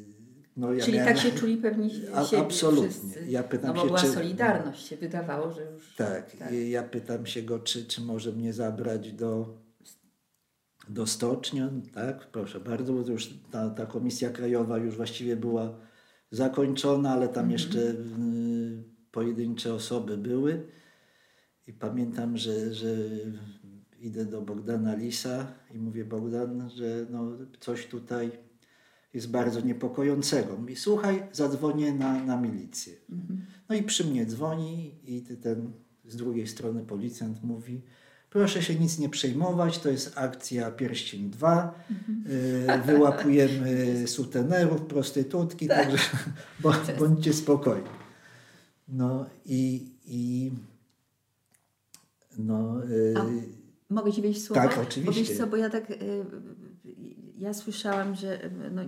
no, ja Czyli miałem... tak się czuli pewni siebie
Absolutnie.
Wszyscy.
Ja pytam
no,
się,
była czy... solidarność, się wydawało, że już...
Tak, tak. ja pytam się go, czy, czy może mnie zabrać do, do stoczni. Tak, proszę bardzo, bo już ta, ta komisja krajowa już właściwie była zakończona, ale tam mhm. jeszcze y, pojedyncze osoby były. I pamiętam, że, że idę do Bogdana Lisa i mówię Bogdan, że no coś tutaj jest bardzo niepokojącego. Mówi, słuchaj, zadzwonię na, na milicję. No i przy mnie dzwoni i ten z drugiej strony policjant mówi, proszę się nic nie przejmować, to jest akcja Pierścień 2, y, wyłapujemy sutenerów, prostytutki, także bądź, bądźcie spokojni. No i, i no... y,
A mogę Ci wejść słowo?
Tak,
Bo
oczywiście.
wiesz co, bo ja tak... y, Ja słyszałam, że no,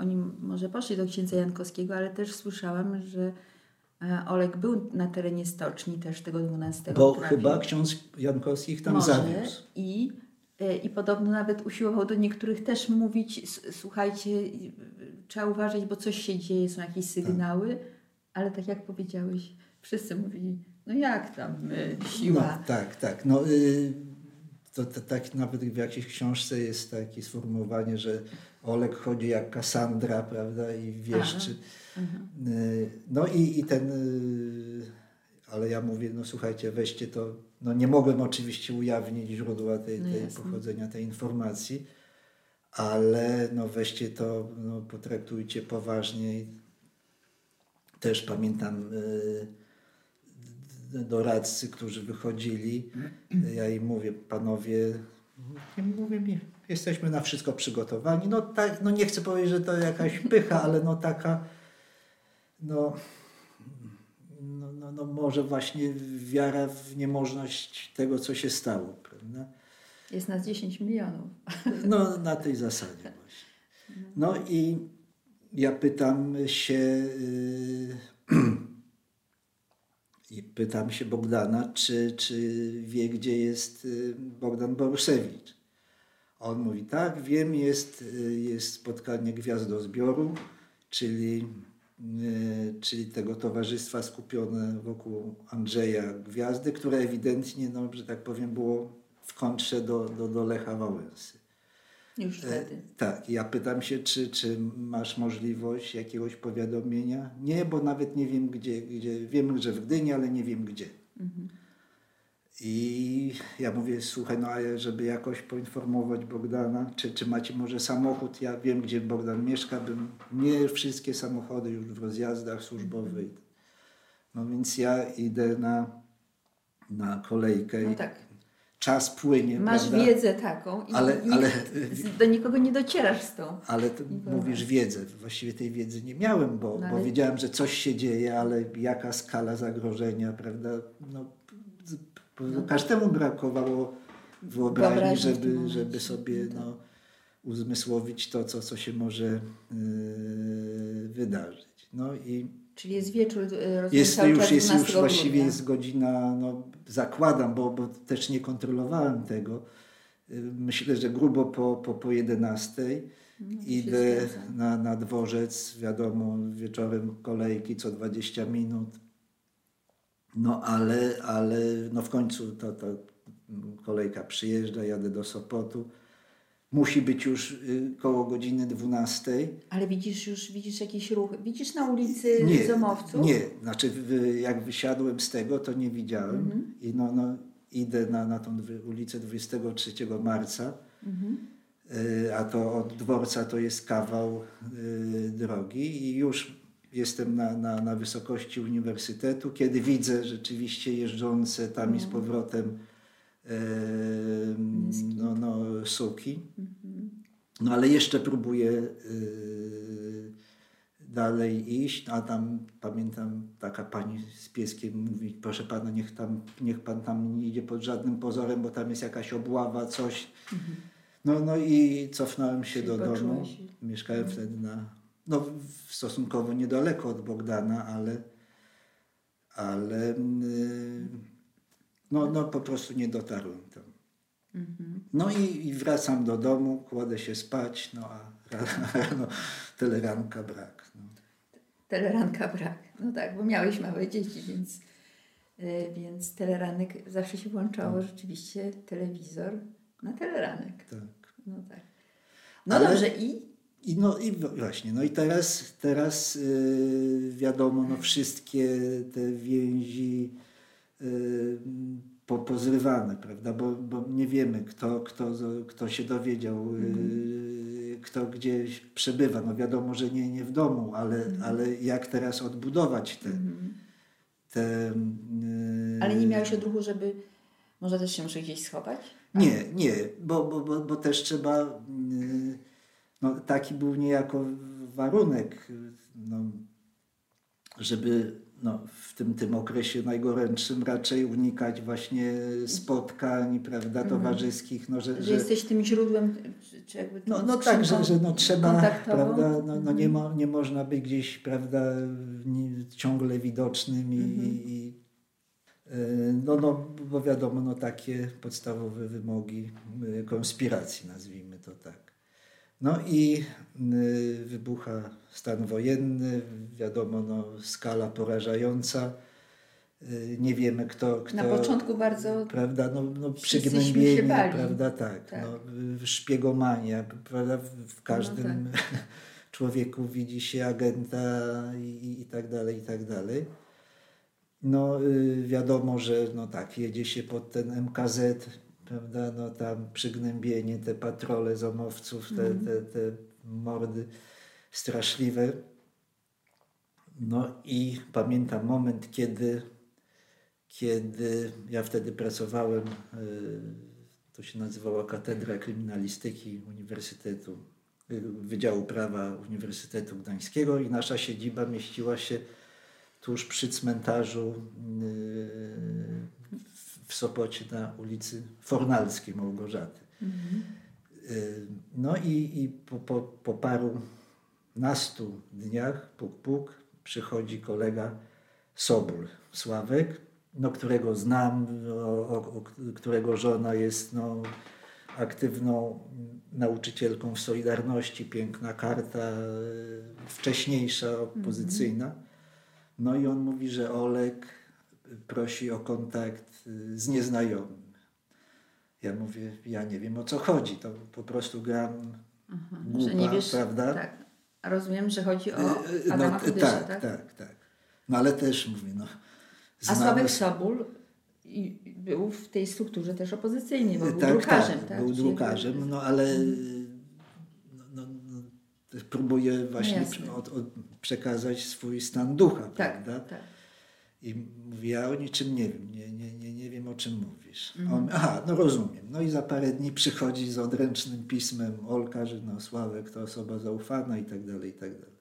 oni może poszli do księdza Jankowskiego, ale też słyszałam, że e, Olek był na terenie stoczni też tego 12
Bo
trafił.
chyba ksiądz Jankowski ich tam
Może
zawiózł.
I, e, I podobno nawet usiłował do niektórych też mówić, "S- słuchajcie, trzeba uważać, bo coś się dzieje, są jakieś sygnały, ale tak jak powiedziałeś, wszyscy mówili, no jak tam y, siła.
No, tak, tak. No, y, to, to tak nawet w jakiejś książce jest takie sformułowanie, że Olek chodzi jak Kassandra, prawda, i wieszczy. Y, No i, i ten, y, ale ja mówię, no słuchajcie, weźcie to, no nie mogłem oczywiście ujawnić źródła tej,
No
tej
jasne.
pochodzenia tej informacji, ale no weźcie to, no, potraktujcie poważnie. Też pamiętam y, d- doradcy, którzy wychodzili, ja im mówię, panowie, nie mówię mi, jesteśmy na wszystko przygotowani. No tak, no nie chcę powiedzieć, że to jakaś pycha, ale no taka, no, no, no, no może właśnie wiara w niemożność tego, co się stało, prawda?
Jest nas 10 milionów.
No na tej zasadzie właśnie. No i ja pytam się, yy, i pytam się Bogdana, czy, czy wie, gdzie jest yy, Bogdan Borusewicz. A On mówi, tak, wiem, jest, yy, jest spotkanie Gwiazdozbioru, czyli, yy, czyli tego towarzystwa skupione wokół Andrzeja Gwiazdy, które ewidentnie, no, że tak powiem, było w kontrze do, do, do Lecha Wałęsy.
Już
E,
wtedy.
Tak, ja pytam się, czy, czy masz możliwość jakiegoś powiadomienia? Nie, bo nawet nie wiem gdzie, gdzie. Wiem, że w Gdyni, ale nie wiem gdzie. I ja mówię, słuchaj, no a żeby jakoś poinformować Bogdana, czy, czy macie może samochód? Ja wiem, gdzie Bogdan mieszka, bym nie wszystkie samochody już w rozjazdach służbowych. No więc ja idę na, na kolejkę
No tak.
Czas płynie,
Masz
prawda?
wiedzę taką i
Ale-
nikt,
ale-
do nikogo nie docierasz z tą.
Ale mówisz wiedzę. Właściwie tej wiedzy nie miałem, bo,
No
bo wiedziałem, że coś się dzieje, ale jaka skala zagrożenia, prawda? No, z- p- każdemu brakowało wyobraźni, żeby, żeby sobie
No tak.
no, uzmysłowić to, co, co się może yy, wydarzyć. No i
Czyli jest wieczór, y,
jest
cały
już, jest
12
już właściwie
grudnia.
jest godzina, no, zakładam, bo, bo też nie kontrolowałem tego. Y, Myślę, że grubo po, po, po 11
No, to
idę na, na dworzec, wiadomo, wieczorem kolejki co 20 minut. No ale, ale no w końcu ta, ta kolejka przyjeżdża, jadę do Sopotu. Musi być już y, koło godziny 12.
Ale widzisz już, widzisz jakiś ruch, widzisz na ulicy Zomowców?
Nie, znaczy jak wysiadłem z tego, to nie widziałem.
Mhm.
I no, no, idę na, na tą ulicę 23 marca,
Mhm.
y, a to od dworca to jest kawał y, drogi i już jestem na, na, na wysokości uniwersytetu, kiedy widzę rzeczywiście jeżdżące tam i z powrotem y, no, no, suki. No ale jeszcze próbuję y, dalej iść, a tam pamiętam taka pani z pieskiem mówi, proszę pana, niech, tam, niech pan tam nie idzie pod żadnym pozorem, bo tam jest jakaś obława, coś. No, no i cofnąłem się
Czyli
do domu. Mieszkałem wtedy na, no w- stosunkowo niedaleko od Bogdana, ale, ale y, no, no po prostu nie dotarłem tam. No i, i wracam do domu, kładę się spać, no a rano teleranka brak. No.
Teleranka brak. No tak, bo miałeś małe dzieci, więc, y, więc teleranek zawsze się włączało rzeczywiście telewizor na teleranek.
Tak.
No tak. No
Ale-
dobrze i
I no i właśnie, no i teraz, teraz yy, wiadomo, no wszystkie te więzi po, pozrywane, prawda? Bo, bo nie wiemy, kto, kto, kto się dowiedział, y, kto gdzieś przebywa. No wiadomo, że nie, nie w domu, ale, ale jak teraz odbudować te. te y,
Ale nie miałeś odruchu, żeby może też się muszę gdzieś schować?
Nie, nie, bo, bo, bo, bo też trzeba. y, No, taki był niejako warunek, no, żeby no, w tym, tym okresie najgorętszym raczej unikać właśnie spotkań, prawda, towarzyskich. No, że,
Że jesteś tym źródłem, czy- jakby
no, no tak, że, że no, trzeba, prawda, no, no nie,
Mhm.
mo, nie można być gdzieś, prawda, nie, ciągle widocznym i,
Mhm.
i, i y, no, no, bo wiadomo, no takie podstawowe wymogi y, konspiracji, nazwijmy to tak. No i y, wybucha stan wojenny, wiadomo, no, skala porażająca. Y, Nie wiemy, kto. kto
Na początku bardzo
prawda, no, no przygnębienie, prawda, tak,
Tak.
No, szpiegomania, prawda, w, w każdym
No
człowieku widzi się agenta i, i, i tak dalej, i tak dalej. No y, wiadomo, że no tak, jedzie się pod ten MKZ, prawda, no tam przygnębienie, te patrole zomowców, te,
Mhm.
te, te mordy straszliwe. No i pamiętam moment, kiedy, kiedy ja wtedy pracowałem, y, to się nazywała Katedra Kryminalistyki Uniwersytetu, y, Wydziału Prawa Uniwersytetu Gdańskiego i nasza siedziba mieściła się tuż przy cmentarzu y, w Sopocie na ulicy Fornalskiej Małgorzaty. Y, No i, i po, po, po paru nastu dniach, puk puk, przychodzi kolega Sobul, Sławek, no, którego znam, o, o, którego żona jest no, aktywną nauczycielką w Solidarności, piękna karta, wcześniejsza, opozycyjna. No i on mówi, że Olek prosi o kontakt y, z nieznajomym. Ja mówię, ja nie wiem o co chodzi, to po prostu gram głupa,
że nie wiesz,
prawda?
tak. Rozumiem, że chodzi o
Y, y,
Adama
no,
Kudysza,
tak,
tak?
tak, tak. No ale też mówię, no.
A Sławek Sobul i- był w tej strukturze też opozycyjnej, bo był
tak,
drukarzem,
tak,
tak?
był
Czyli-
drukarzem, no ale no, no, no, próbuje właśnie od, od, przekazać swój stan ducha,
Tak,
prawda?
tak.
I mówi, ja o niczym nie wiem, nie, nie, nie, nie wiem o czym mówisz.
Mhm.
On, aha, no rozumiem. No i za parę dni przychodzi z odręcznym pismem Olka, że no Sławek to osoba zaufana i tak dalej, i tak dalej.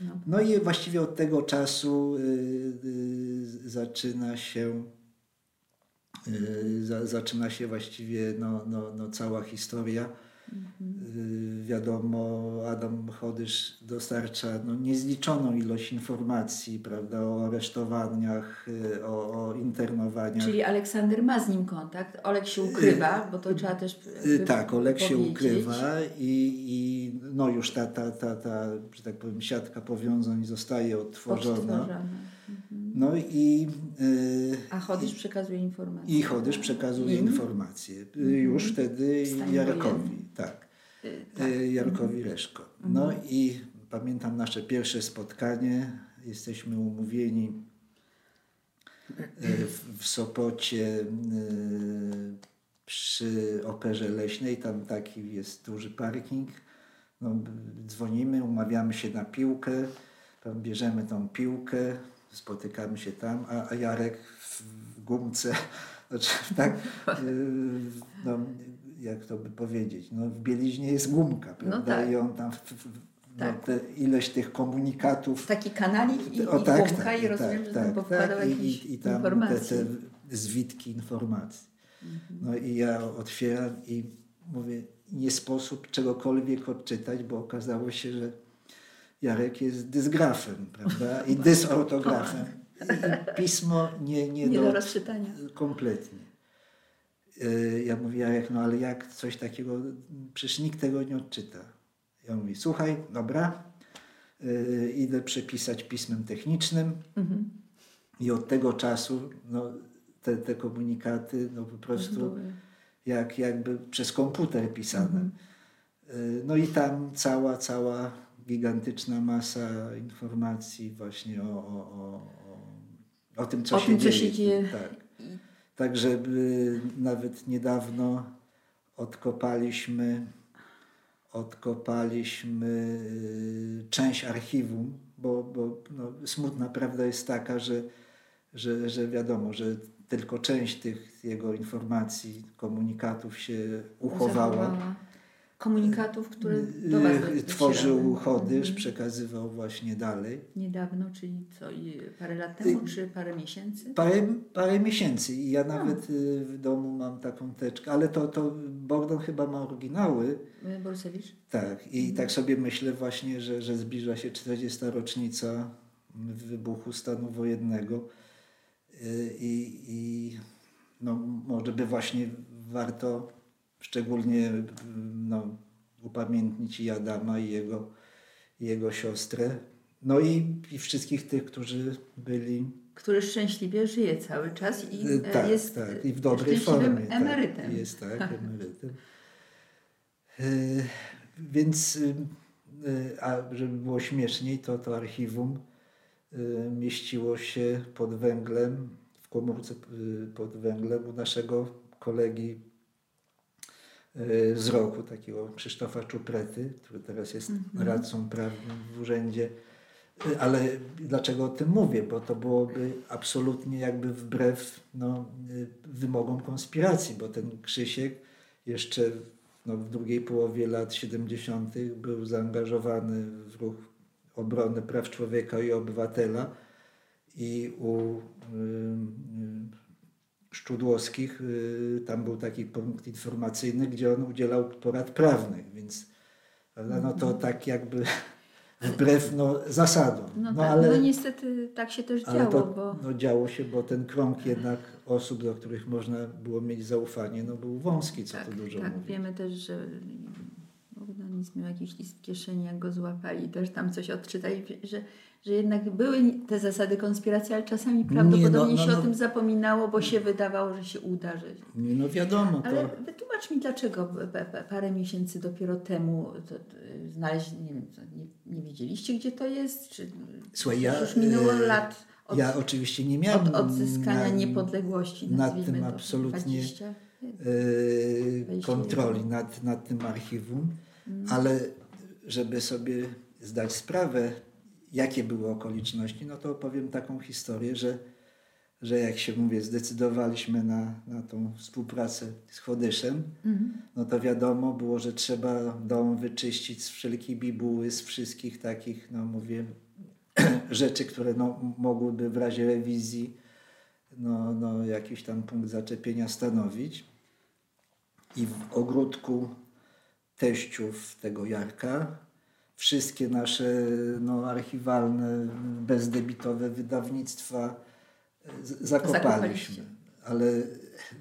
No.
No i właściwie od tego czasu y, y, zaczyna się y, za, zaczyna się właściwie no, no, no cała historia. Y, wiadomo, Adam Chodysz dostarcza no, niezliczoną ilość informacji prawda, o aresztowaniach, y, o, o internowaniach.
Czyli Aleksander ma z nim kontakt, Olek się ukrywa, bo to trzeba też
Y, Tak, Olek się
powiedzieć.
ukrywa i, i no już ta, ta, ta, ta, że tak powiem, siatka powiązań zostaje odtworzona.
Odtworzona.
No i, y,
A Chodysz przekazuje informacje.
i Chodysz przekazuje
Im?
informacje. Y, Już wtedy Jarkowi, tak.
Y, tak.
Y, Jarkowi Reszko. No i pamiętam nasze pierwsze spotkanie. Jesteśmy umówieni y, w, Sopocie y, przy Operze Leśnej. Tam taki jest duży parking. No, dzwonimy, umawiamy się na piłkę. Tam bierzemy tą piłkę, spotykamy się tam, a, Jarek w, gumce, znaczy, tak, y, no, jak to by powiedzieć, no, w bieliźnie jest gumka, prawda?
tak.
I on tam w, w, no,
Tak.
te, ileś tych komunikatów
Taki kanalik i,
o,
i
tak,
gumka
tak,
i rozumiem, że tam
tak, tak,
jakieś
i, i tam te, te zwitki informacji.
Mhm.
No i ja otwieram i mówię, nie sposób czegokolwiek odczytać, bo okazało się, że Jarek jest dysgrafem, prawda? I dysortografem. I pismo nie, nie,
Nie do
do,
rozczytania.
kompletnie. Y, Ja mówię, Jarek, no ale jak coś takiego, przecież nikt tego nie odczyta. Ja mówię, słuchaj, dobra, y, idę przepisać pismem technicznym
Mhm.
i od tego czasu no, te, te komunikaty no, po prostu jak, jakby przez komputer pisane.
Mhm.
Y, No i tam cała, cała gigantyczna masa informacji właśnie o, o, o, o tym, co,
O
się,
tym, co
dzieje.
się dzieje.
Tak. Także nawet niedawno odkopaliśmy, odkopaliśmy y, część archiwum, bo, bo no, smutna prawda jest taka, że, że, że wiadomo, że tylko część tych jego informacji, komunikatów się uchowała.
Zachowała Komunikatów, które do Was
Y. Tworzył Chodysz,
Mhm.
przekazywał właśnie dalej.
Niedawno, czyli co, i parę lat temu, czy parę miesięcy?
Parę, parę miesięcy i ja nawet y, w domu mam taką teczkę, ale to, to Bogdan chyba ma oryginały.
Y, Borusewicz?
Tak, i tak sobie myślę właśnie, że, że zbliża się 40. rocznica wybuchu stanu wojennego y, i, i no, może by właśnie warto szczególnie y, no, upamiętnić i Adama i jego, jego siostrę, no i, i wszystkich tych, którzy byli
Który szczęśliwie żyje cały czas i
Y,
e,
tak,
jest
tak. I w dobrej formie.
emerytem.
Tak, jest tak, emerytem. Y, więc, y, y, a żeby było śmieszniej, to to archiwum mieściło się pod węglem, w komórce pod węglem u naszego kolegi z roku, takiego Krzysztofa Czuprety, który teraz jest
Mhm.
radcą prawnym w urzędzie. Y, Ale dlaczego o tym mówię? Bo to byłoby absolutnie jakby wbrew no, y, wymogom konspiracji, bo ten Krzysiek jeszcze no, w drugiej połowie lat 70. był zaangażowany w ruch obrony praw człowieka i obywatela i u y, y, Szczudłowskich y, tam był taki punkt informacyjny, gdzie on udzielał porad prawnych, więc no to tak jakby wbrew no, zasadom.
No,
No,
tak,
ale,
no niestety tak się też działo,
to
bo
no, działo się, bo ten krąg jednak osób, do których można było mieć zaufanie, no, był wąski, co
tak,
tu dużo
tak
mówić.
wiemy też, że Bogdanizm miał jakiś list w kieszeni, jak go złapali, też tam coś odczytali, że, że jednak były te zasady konspiracji, ale czasami prawdopodobnie
no,
się
no.
o tym zapominało, bo się wydawało, że się uda, że,
Nie, No wiadomo,
Ale
to
wytłumacz mi, dlaczego parę miesięcy dopiero temu to, to, znaleźli, nie wiem, nie, nie wiedzieliście, gdzie to jest? Czy,
Słuchaj, ja,
już minęło
e,
lat od,
ja oczywiście nie miałem
od odzyskania
na-
niepodległości,
nad tym
to,
absolutnie
20?
e, kontroli nad, nad tym archiwum,
Mm.
ale żeby sobie zdać sprawę, jakie były okoliczności, no to opowiem taką historię, że, że jak się mówię, zdecydowaliśmy na, na tą współpracę z Chodyszem,
Mhm.
no to wiadomo było, że trzeba dom wyczyścić z wszelkiej bibuły, z wszystkich takich, no mówię, rzeczy, które no, mogłyby w razie rewizji no, no, jakiś tam punkt zaczepienia stanowić. I w ogródku teściów tego Jarka wszystkie nasze no, archiwalne, bezdebitowe wydawnictwa z- zakopaliśmy. Ale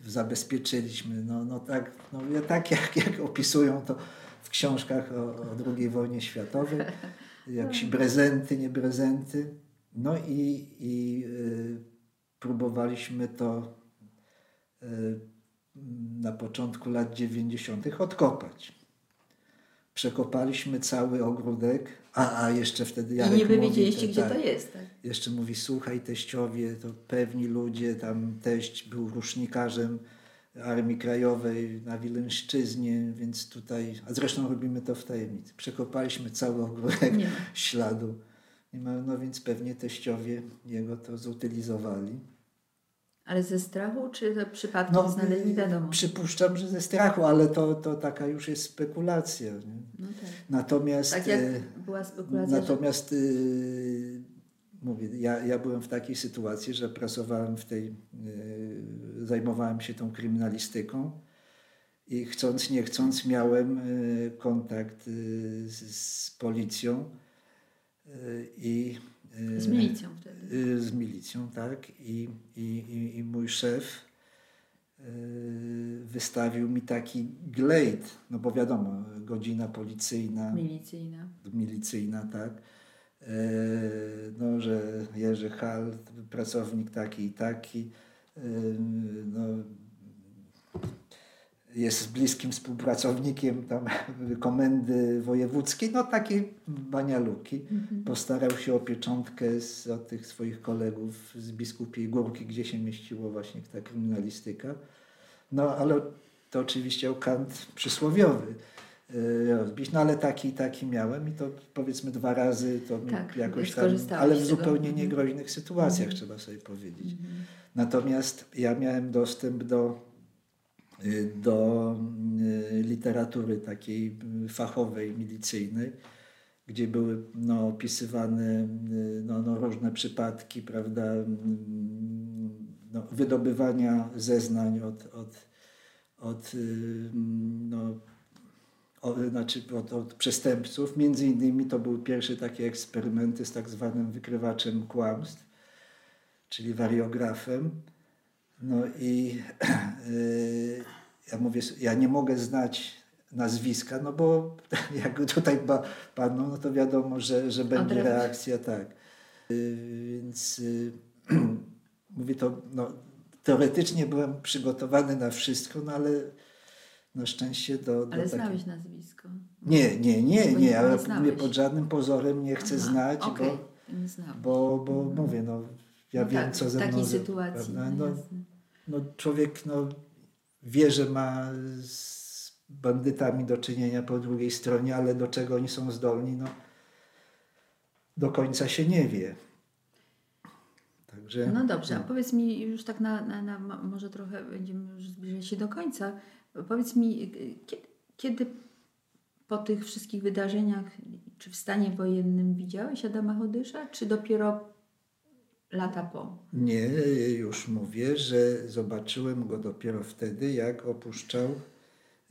zabezpieczyliśmy, no, no tak, no, ja tak jak, jak opisują to w książkach o, o II wojnie światowej, jakieś prezenty, nie prezenty. No i, i y, próbowaliśmy to y, na początku lat 90. odkopać. Przekopaliśmy cały ogródek, a, a jeszcze wtedy
I
Jarek
niby
mówi,
wiedzieliście, gdzie
tak,
to jest. Tak?
jeszcze mówi, słuchaj teściowie, to pewni ludzie, tam teść był rusznikarzem Armii Krajowej na Wileńszczyznie, więc tutaj, a zresztą robimy to w tajemnicy. Przekopaliśmy cały ogródek
Nie
śladu. No więc pewnie teściowie jego to zutylizowali.
Ale ze strachu, czy to przypadkiem
No,
znaleźli? Nie wiadomo.
Przypuszczam, że ze strachu, ale to, to taka już jest spekulacja.
No tak.
Natomiast,
tak jak
e,
była spekulacja, że
natomiast y, mówię, ja, ja byłem w takiej sytuacji, że pracowałem w tej, y, zajmowałem się tą kryminalistyką i chcąc, nie chcąc miałem y, kontakt z, z policją i
z milicją wtedy.
Y, Z milicją, tak. I, i, i, mój szef y, wystawił mi taki glejt, no bo wiadomo, godzina policyjna,
Milicyjna.
milicyjna, tak. No, że Jerzy Hal, pracownik taki i taki, no, jest bliskim współpracownikiem tam komendy wojewódzkiej, no takie banialuki. Postarał się o pieczątkę z, od tych swoich kolegów z Biskupiej Górki, gdzie się mieściło właśnie ta kryminalistyka. No ale to oczywiście o kant przysłowiowy y, rozbić, no ale taki taki miałem i to powiedzmy dwa razy to
Tak,
jakoś tam, ale w zupełnie
Mhm.
niegroźnych sytuacjach
Mhm.
trzeba sobie powiedzieć. Natomiast ja miałem dostęp do, do y, literatury takiej y, fachowej, milicyjnej, gdzie były no, opisywane y, no, no, różne przypadki, prawda, no, wydobywania zeznań od, od, od, y, no, o, znaczy od, od przestępców. Między innymi to były pierwsze takie eksperymenty z tak zwanym wykrywaczem kłamstw, czyli wariografem. No i y, ja mówię, ja nie mogę znać nazwiska, no bo jak tutaj ma panu, no to wiadomo, że, że będzie reakcja, tak. Y, Więc y, mówię to, no, teoretycznie byłem przygotowany na wszystko, no ale na szczęście do, do
Ale
takiej-
znałeś nazwisko.
Nie, nie, nie, nie,
nie
ale pod żadnym pozorem nie chcę
Aha,
znać,
okej,
bo, bo, bo mówię, no ja
No
wiem,
tak,
co ze
w
mną...
takiej
ze-
sytuacji, no
No, no człowiek no, wie, że ma z bandytami do czynienia po drugiej stronie, ale do czego oni są zdolni, no do końca się nie wie. Także,
No dobrze, a powiedz mi już tak na, na, na mo- może trochę będziemy już zbliżać się do końca. Powiedz mi, kiedy, kiedy po tych wszystkich wydarzeniach, czy w stanie wojennym widziałeś Adama Chodysza, czy dopiero lata po?
Nie, już mówię, że zobaczyłem go dopiero wtedy, jak opuszczał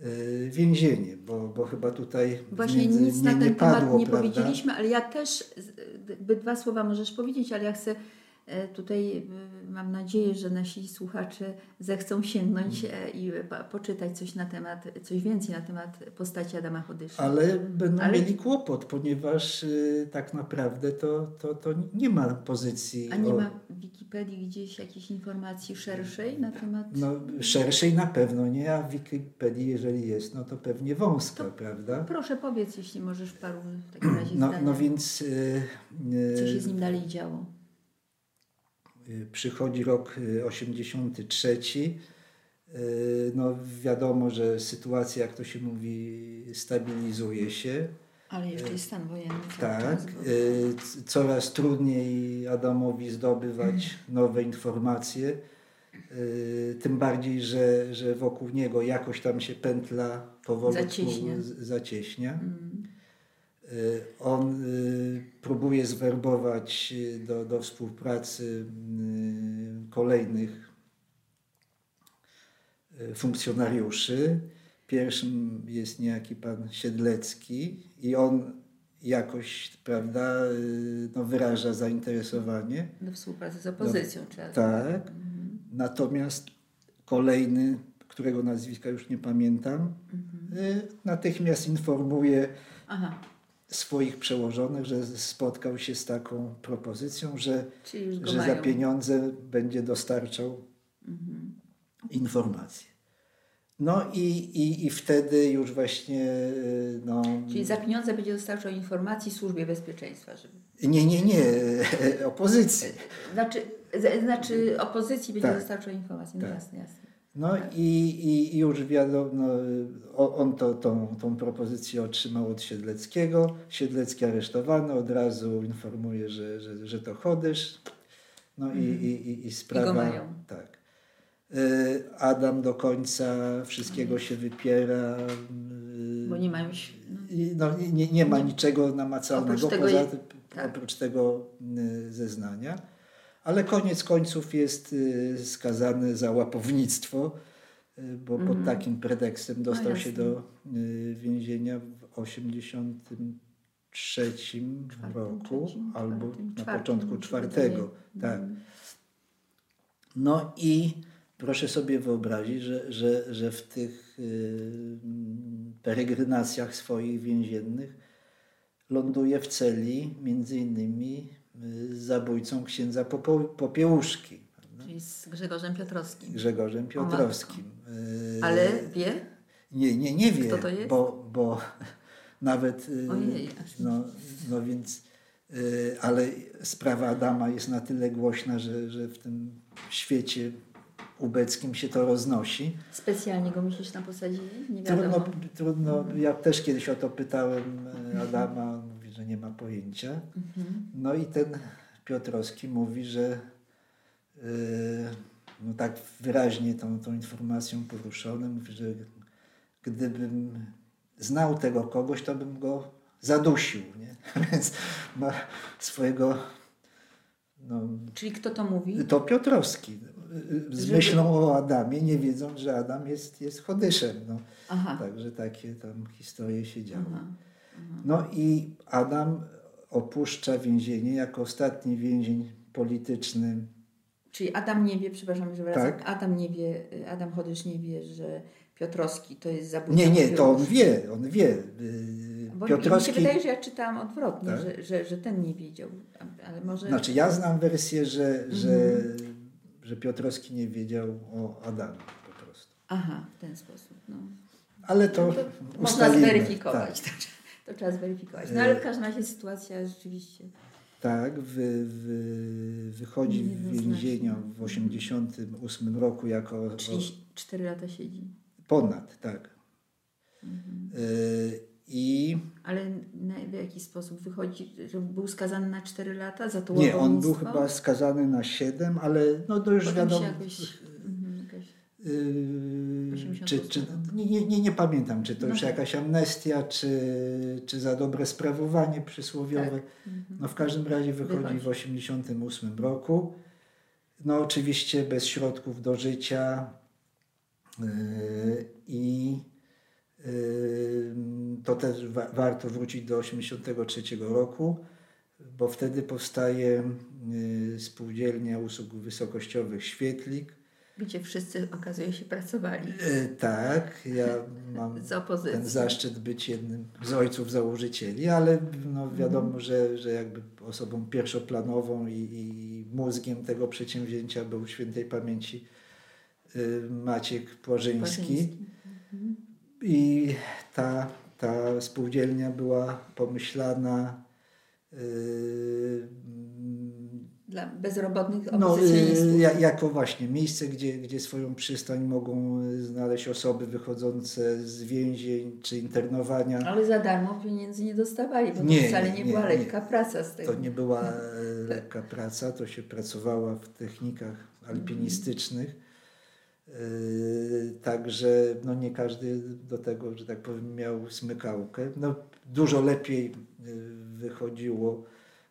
e, więzienie, bo, bo chyba tutaj
Właśnie
między-
nic na
nie,
ten
nie padło,
temat nie
prawda?
powiedzieliśmy, ale ja też, dwa słowa możesz powiedzieć, ale ja chcę e, tutaj, mam nadzieję, że nasi słuchacze zechcą sięgnąć
Mm.
e, i poczytać coś na temat, coś więcej na temat postaci Adama Chodysza.
Ale będą
Ale-
mieli kłopot, ponieważ y, tak naprawdę to, to, to nie ma pozycji
A nie
o-
ma w Wikipedii gdzieś jakiejś informacji szerszej na temat...
no, szerszej na pewno nie, a w Wikipedii jeżeli jest, no to pewnie wąska,
To
prawda?
Proszę powiedz, jeśli możesz w paru w takim razie
No, no więc y,
co
y,
się z nim dalej działo.
Y, Przychodzi rok y, 83. y, No wiadomo, że sytuacja, jak to się mówi, stabilizuje się.
Ale jeszcze jest stan wojenny.
Tak.
czas, bo-
y, c- Coraz trudniej Adamowi zdobywać nowe informacje. y, Tym bardziej, że, że wokół niego jakoś tam się pętla powolutku
Zacieśnia.
zacieśnia.
Mm.
Y, On y, próbuje zwerbować y, do, do współpracy kolejnych funkcjonariuszy. Pierwszym jest niejaki pan Siedlecki i on jakoś, prawda, no, wyraża zainteresowanie.
Do współpracy z opozycją trzeba
Tak.
Mhm.
Natomiast kolejny, którego nazwiska już nie pamiętam,
Mhm.
natychmiast informuje
Aha,
swoich przełożonych, że spotkał się z taką propozycją, że, że za pieniądze będzie dostarczał
Mhm.
informacje. No i, i, i wtedy już właśnie y, no,
Czyli za pieniądze będzie dostarczał informacji służbie bezpieczeństwa. Żeby...
nie, nie, nie, opozycji.
Znaczy, znaczy opozycji będzie
Tak.
dostarczał informacji. No
Tak.
jasne, jasne.
No i, i, i już wiadomo, on to, tą, tą propozycję otrzymał od Siedleckiego. Siedlecki aresztowany, od razu informuje, że, że, że to chodysz. No i, i, i, i sprawa.
Mhm. mają.
Tak. Y, Adam do końca wszystkiego się wypiera. y,
Bo nie ś- No,
i No, nie, nie ma niczego namacalnego
Oprócz tego
poza
tak.
oprócz tego y, zeznania. Ale koniec końców jest y, skazany za łapownictwo, y, bo pod takim pretekstem dostał się
Mhm. No jasne.
do y, więzienia w 83
Czwartym,
roku
trzecim,
albo
czwartym,
na
czwartym,
początku
się
czwartego. Tak.
Mhm.
No i proszę sobie wyobrazić, że, że, że w tych peregrinacjach swoich więziennych ląduje w celi między innymi zabójcą księdza Popo- Popiełuszki, prawda?
Czyli z Grzegorzem Piotrowskim.
Grzegorzem Piotrowskim. y,
Ale wie?
Nie, nie, nie wie,
Kto to jest?
Bo, bo nawet. y,
Ojej,
no, no więc. y, Ale sprawa Adama jest na tyle głośna, że, że w tym świecie ubeckim się to roznosi.
Specjalnie go myślisz tam posadzili? Nie
Trudno,
wiadomo.
trudno, ja też kiedyś o to pytałem y, Adama, że nie ma pojęcia.
Mhm.
No i ten Piotrowski mówi, że yy, no tak wyraźnie tą, tą informacją poruszony, mówi, że gdybym znał tego kogoś, to bym go zadusił. Nie? Więc ma swojego. No,
Czyli kto to mówi?
to Piotrowski. Z
Żeby-
myślą o Adamie, nie wiedząc, że Adam jest, jest chodyszem. No.
Aha.
Także takie tam historie się działy.
Aha.
No i Adam opuszcza więzienie jako ostatni więzień polityczny.
Czyli Adam nie wie, przepraszam, że wracam.
Tak.
Adam nie wie, Adam Chodysz nie wie, że Piotrowski to jest zabójca.
Nie, nie, to on wie, on wie.
Bo
Piotrowski,
mi się wydaje, że ja czytałam odwrotnie,
Tak.
że, że, że ten nie wiedział. Ale może...
znaczy ja znam wersję, że, że,
Mhm.
że Piotrowski nie wiedział o Adamie po prostu.
Aha, w ten sposób. No.
Ale to,
No to można zweryfikować.
Tak,
To, trzeba- zweryfikować. No ale w każdym razie sytuacja rzeczywiście.
tak wy, wy, wychodzi w więzienia w 88 roku jako
Czyli 4 lata siedzi.
ponad, tak.
Mhm.
Yy, I
Ale na, w jaki sposób wychodzi, że był skazany na 4 lata za to
Nie, on był chyba skazany na 7, ale no to już
Potem
wiadomo.
jakoś.
Yy,
88
czy, czy, nie, nie, nie, pamiętam, czy to
No
już
tak.
jakaś amnestia, czy, czy za dobre sprawowanie przysłowiowe.
Tak. Mhm.
No w każdym razie wychodzi
Wychodzi.
w 88 roku. No oczywiście bez środków do życia yy, i yy, to też wa- warto wrócić do 83 roku, bo wtedy powstaje yy, spółdzielnia usług wysokościowych Świetlik.
Gdzie wszyscy okazuje się pracowali
Yy, tak, ja mam ten zaszczyt być jednym z ojców założycieli, ale no wiadomo, że, że jakby osobą pierwszoplanową i, i mózgiem tego przedsięwzięcia był świętej pamięci y, Maciek Płażyński.
Płażyński. Mhm.
I ta, ta spółdzielnia była pomyślana y,
Dla bezrobotnych
no,
opozycjonistów.
y, ja- jako właśnie miejsce, gdzie, gdzie swoją przystań mogą znaleźć osoby wychodzące z więzień czy internowania.
Ale za darmo pieniędzy nie dostawali, bo
Nie,
to wcale nie,
nie,
była
nie.
lekka praca z tego.
To nie była e, lekka praca, to się pracowała w technikach alpinistycznych. E, Także no nie każdy do tego, że tak powiem, miał smykałkę. No, dużo lepiej e, wychodziło,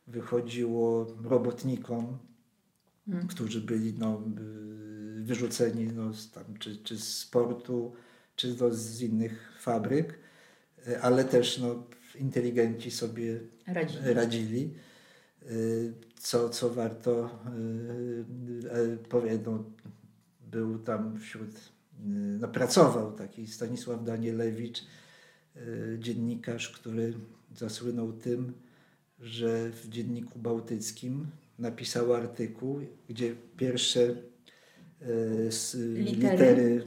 wychodziło robotnikom,
Mm.
którzy byli no, y, wyrzuceni no, z, tam, czy, czy z sportu, czy no, z innych fabryk, e, ale też no, inteligenci sobie
Radzili.
radzili. Y, Co, co warto y, e, powiedzieć, no, był tam wśród, y, no, pracował taki Stanisław Danielewicz, y, dziennikarz, który zasłynął tym, że w Dzienniku Bałtyckim napisał artykuł, gdzie pierwsze y, s-
Litery.
litery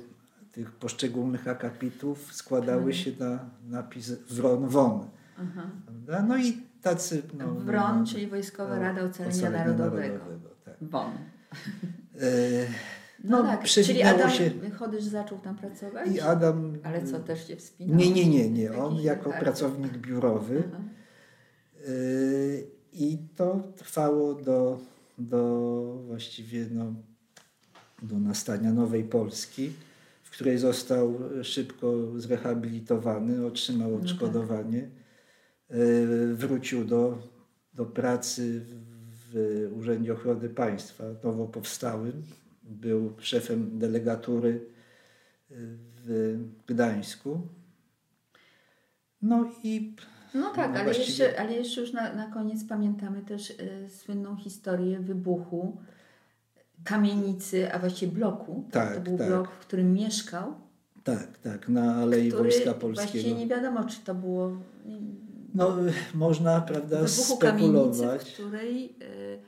tych poszczególnych akapitów składały
Mhm.
się na napis Wron Won.
Aha.
No i tacy. No,
WRON,
no,
czyli Wojskowa
no,
Rada Ocalenia
Ocalenia
Narodowego.
tak.
WON.
E,
No,
No,
tak, czyli Adam
się-
Chodysz zaczął tam pracować?
I Adam.
Ale co, też się wspinał?
Nie, nie, nie, nie. On jako
lekarz?
pracownik biurowy.
Aha.
E, I to trwało do, do właściwie no, do nastania Nowej Polski, w której został szybko zrehabilitowany, otrzymał
tak.
odszkodowanie. E, Wrócił do, do pracy w Urzędzie Ochrony Państwa, nowo powstałym. Był szefem delegatury w Gdańsku. No i
No tak,
No
ale,
właściwie-
jeszcze, ale jeszcze już na, na koniec pamiętamy też y, słynną historię wybuchu kamienicy, a właściwie bloku.
Tak,
to był
tak.
blok, w którym mieszkał,
tak, tak, na Alei
który
Wojska
właściwie
Polskiego.
nie wiadomo, czy to było
No, y, można, prawda,
wybuchu kamienicy, w
spekulować.
której y,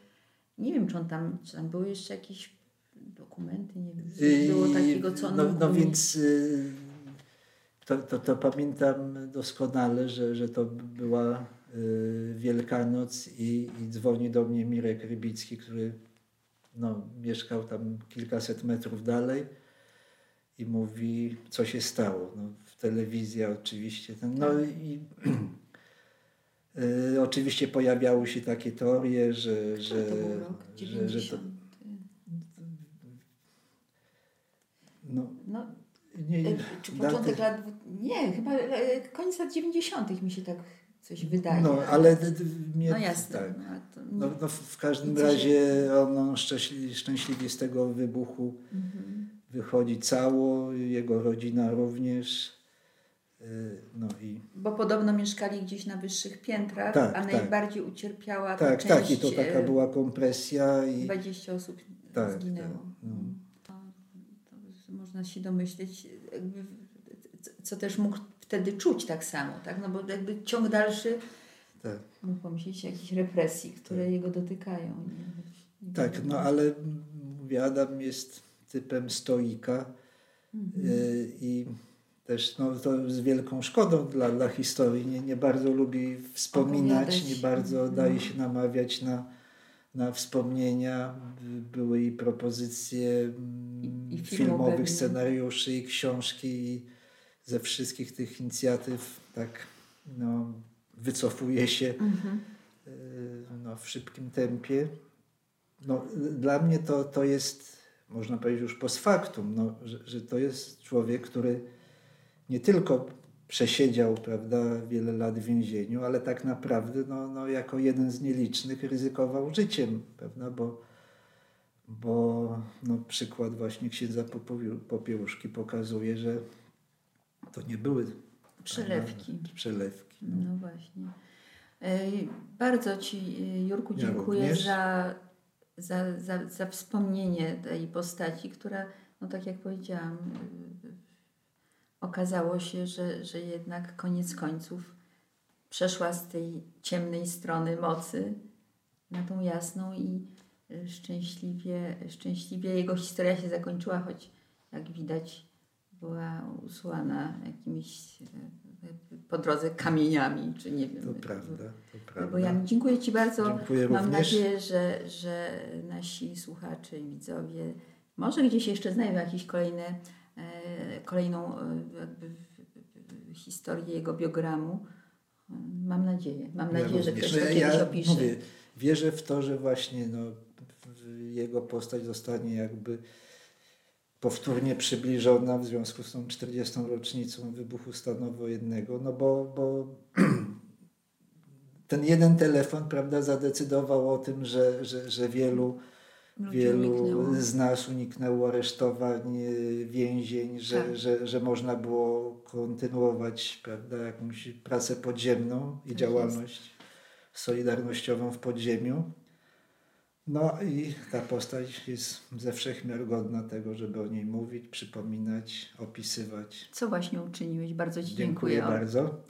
nie wiem, czy on tam, czy tam były jeszcze jakieś dokumenty, nie wiem, coś było takiego, co on
No, no więc y, to, to, to pamiętam doskonale, że, że to była y, Wielkanoc i, i dzwoni do mnie Mirek Rybicki, który no, mieszkał tam kilkaset metrów dalej i mówi, co się stało. No, w telewizji oczywiście. Ten, no i y, oczywiście pojawiały się takie teorie, że, że,
to był rok
że,
90.
że to, no,
No,
nie,
e, czy początek
daty-
lat... Nie, chyba e, koniec lat 90. mi się tak coś wydaje.
No, ale mnie,
No jasne.
tak.
no,
No, no, w każdym razie on, on szczęśliwie, szczęśliwie z tego wybuchu
Mhm.
wychodzi cało, jego rodzina również. Y, No i
Bo podobno mieszkali gdzieś na wyższych piętrach,
Tak,
a
tak.
najbardziej ucierpiała ta
tak,
część...
tak, i to taka
e,
była kompresja i
20 osób
Tak,
zginęło.
tak, no.
Można się domyśleć, jakby, co- też mógł wtedy czuć tak samo, tak? No bo jakby ciąg dalszy
tak,
mógł pomyśleć o jakichś represji, które jego dotykają. Nie? Nie
tak, no ale mówię, Adam jest typem stoika
Mhm.
y, i też no, to z wielką szkodą dla, dla historii. Nie, nie bardzo lubi wspominać, nie bardzo
Mhm.
daje się namawiać na, na wspomnienia. By- Były i propozycje mm,
I-
filmowych
pewnie.
scenariuszy i książki i ze wszystkich tych inicjatyw tak no, wycofuje się
Mhm.
y, no, w szybkim tempie. No, dla mnie to, to jest, można powiedzieć już post factum, no, że, że to jest człowiek, który nie tylko przesiedział prawda, wiele lat w więzieniu, ale tak naprawdę no, no, jako jeden z nielicznych ryzykował życiem, prawda, bo, bo no, przykład właśnie księdza Popiełuszki pokazuje, że to nie były
Przelewki.
prawda, przelewki. No.
No właśnie. E, Bardzo Ci, e, Jurku,
Ja
dziękuję
również.
za, za, za, za wspomnienie tej postaci, która, no tak jak powiedziałam, e, okazało się, że, że jednak koniec końców przeszła z tej ciemnej strony mocy na tą jasną i szczęśliwie, szczęśliwie jego historia się zakończyła, choć jak widać była usłana jakimiś e, po drodze kamieniami, czy nie wiem.
To prawda, to
Bo
prawda.
ja dziękuję Ci bardzo.
Dziękuję
Mam
również.
nadzieję, że, że nasi słuchacze i widzowie może gdzieś jeszcze znajdą jakieś kolejne, kolejną e, jakby historię jego biogramu. Mam nadzieję. Mam
Ja
nadzieję, że
również.
ktoś to
No,
kiedyś
ja
opisze.
Mówię, wierzę w to, że właśnie no, jego postać zostanie jakby powtórnie przybliżona w związku z tą 40. rocznicą wybuchu stanu wojennego, no bo, bo ten jeden telefon prawda, zadecydował o tym, że, że, że wielu, wielu
uniknęło.
z nas uniknęło aresztowań, więzień, że,
Tak.
że, że można było kontynuować prawda, jakąś pracę podziemną i
Tak
działalność solidarnościową w podziemiu. No i ta postać jest ze wszech miar godna tego, żeby o niej mówić, przypominać, opisywać.
Co właśnie uczyniłeś? Bardzo Ci
Dziękuję
dziękuję.
bardzo.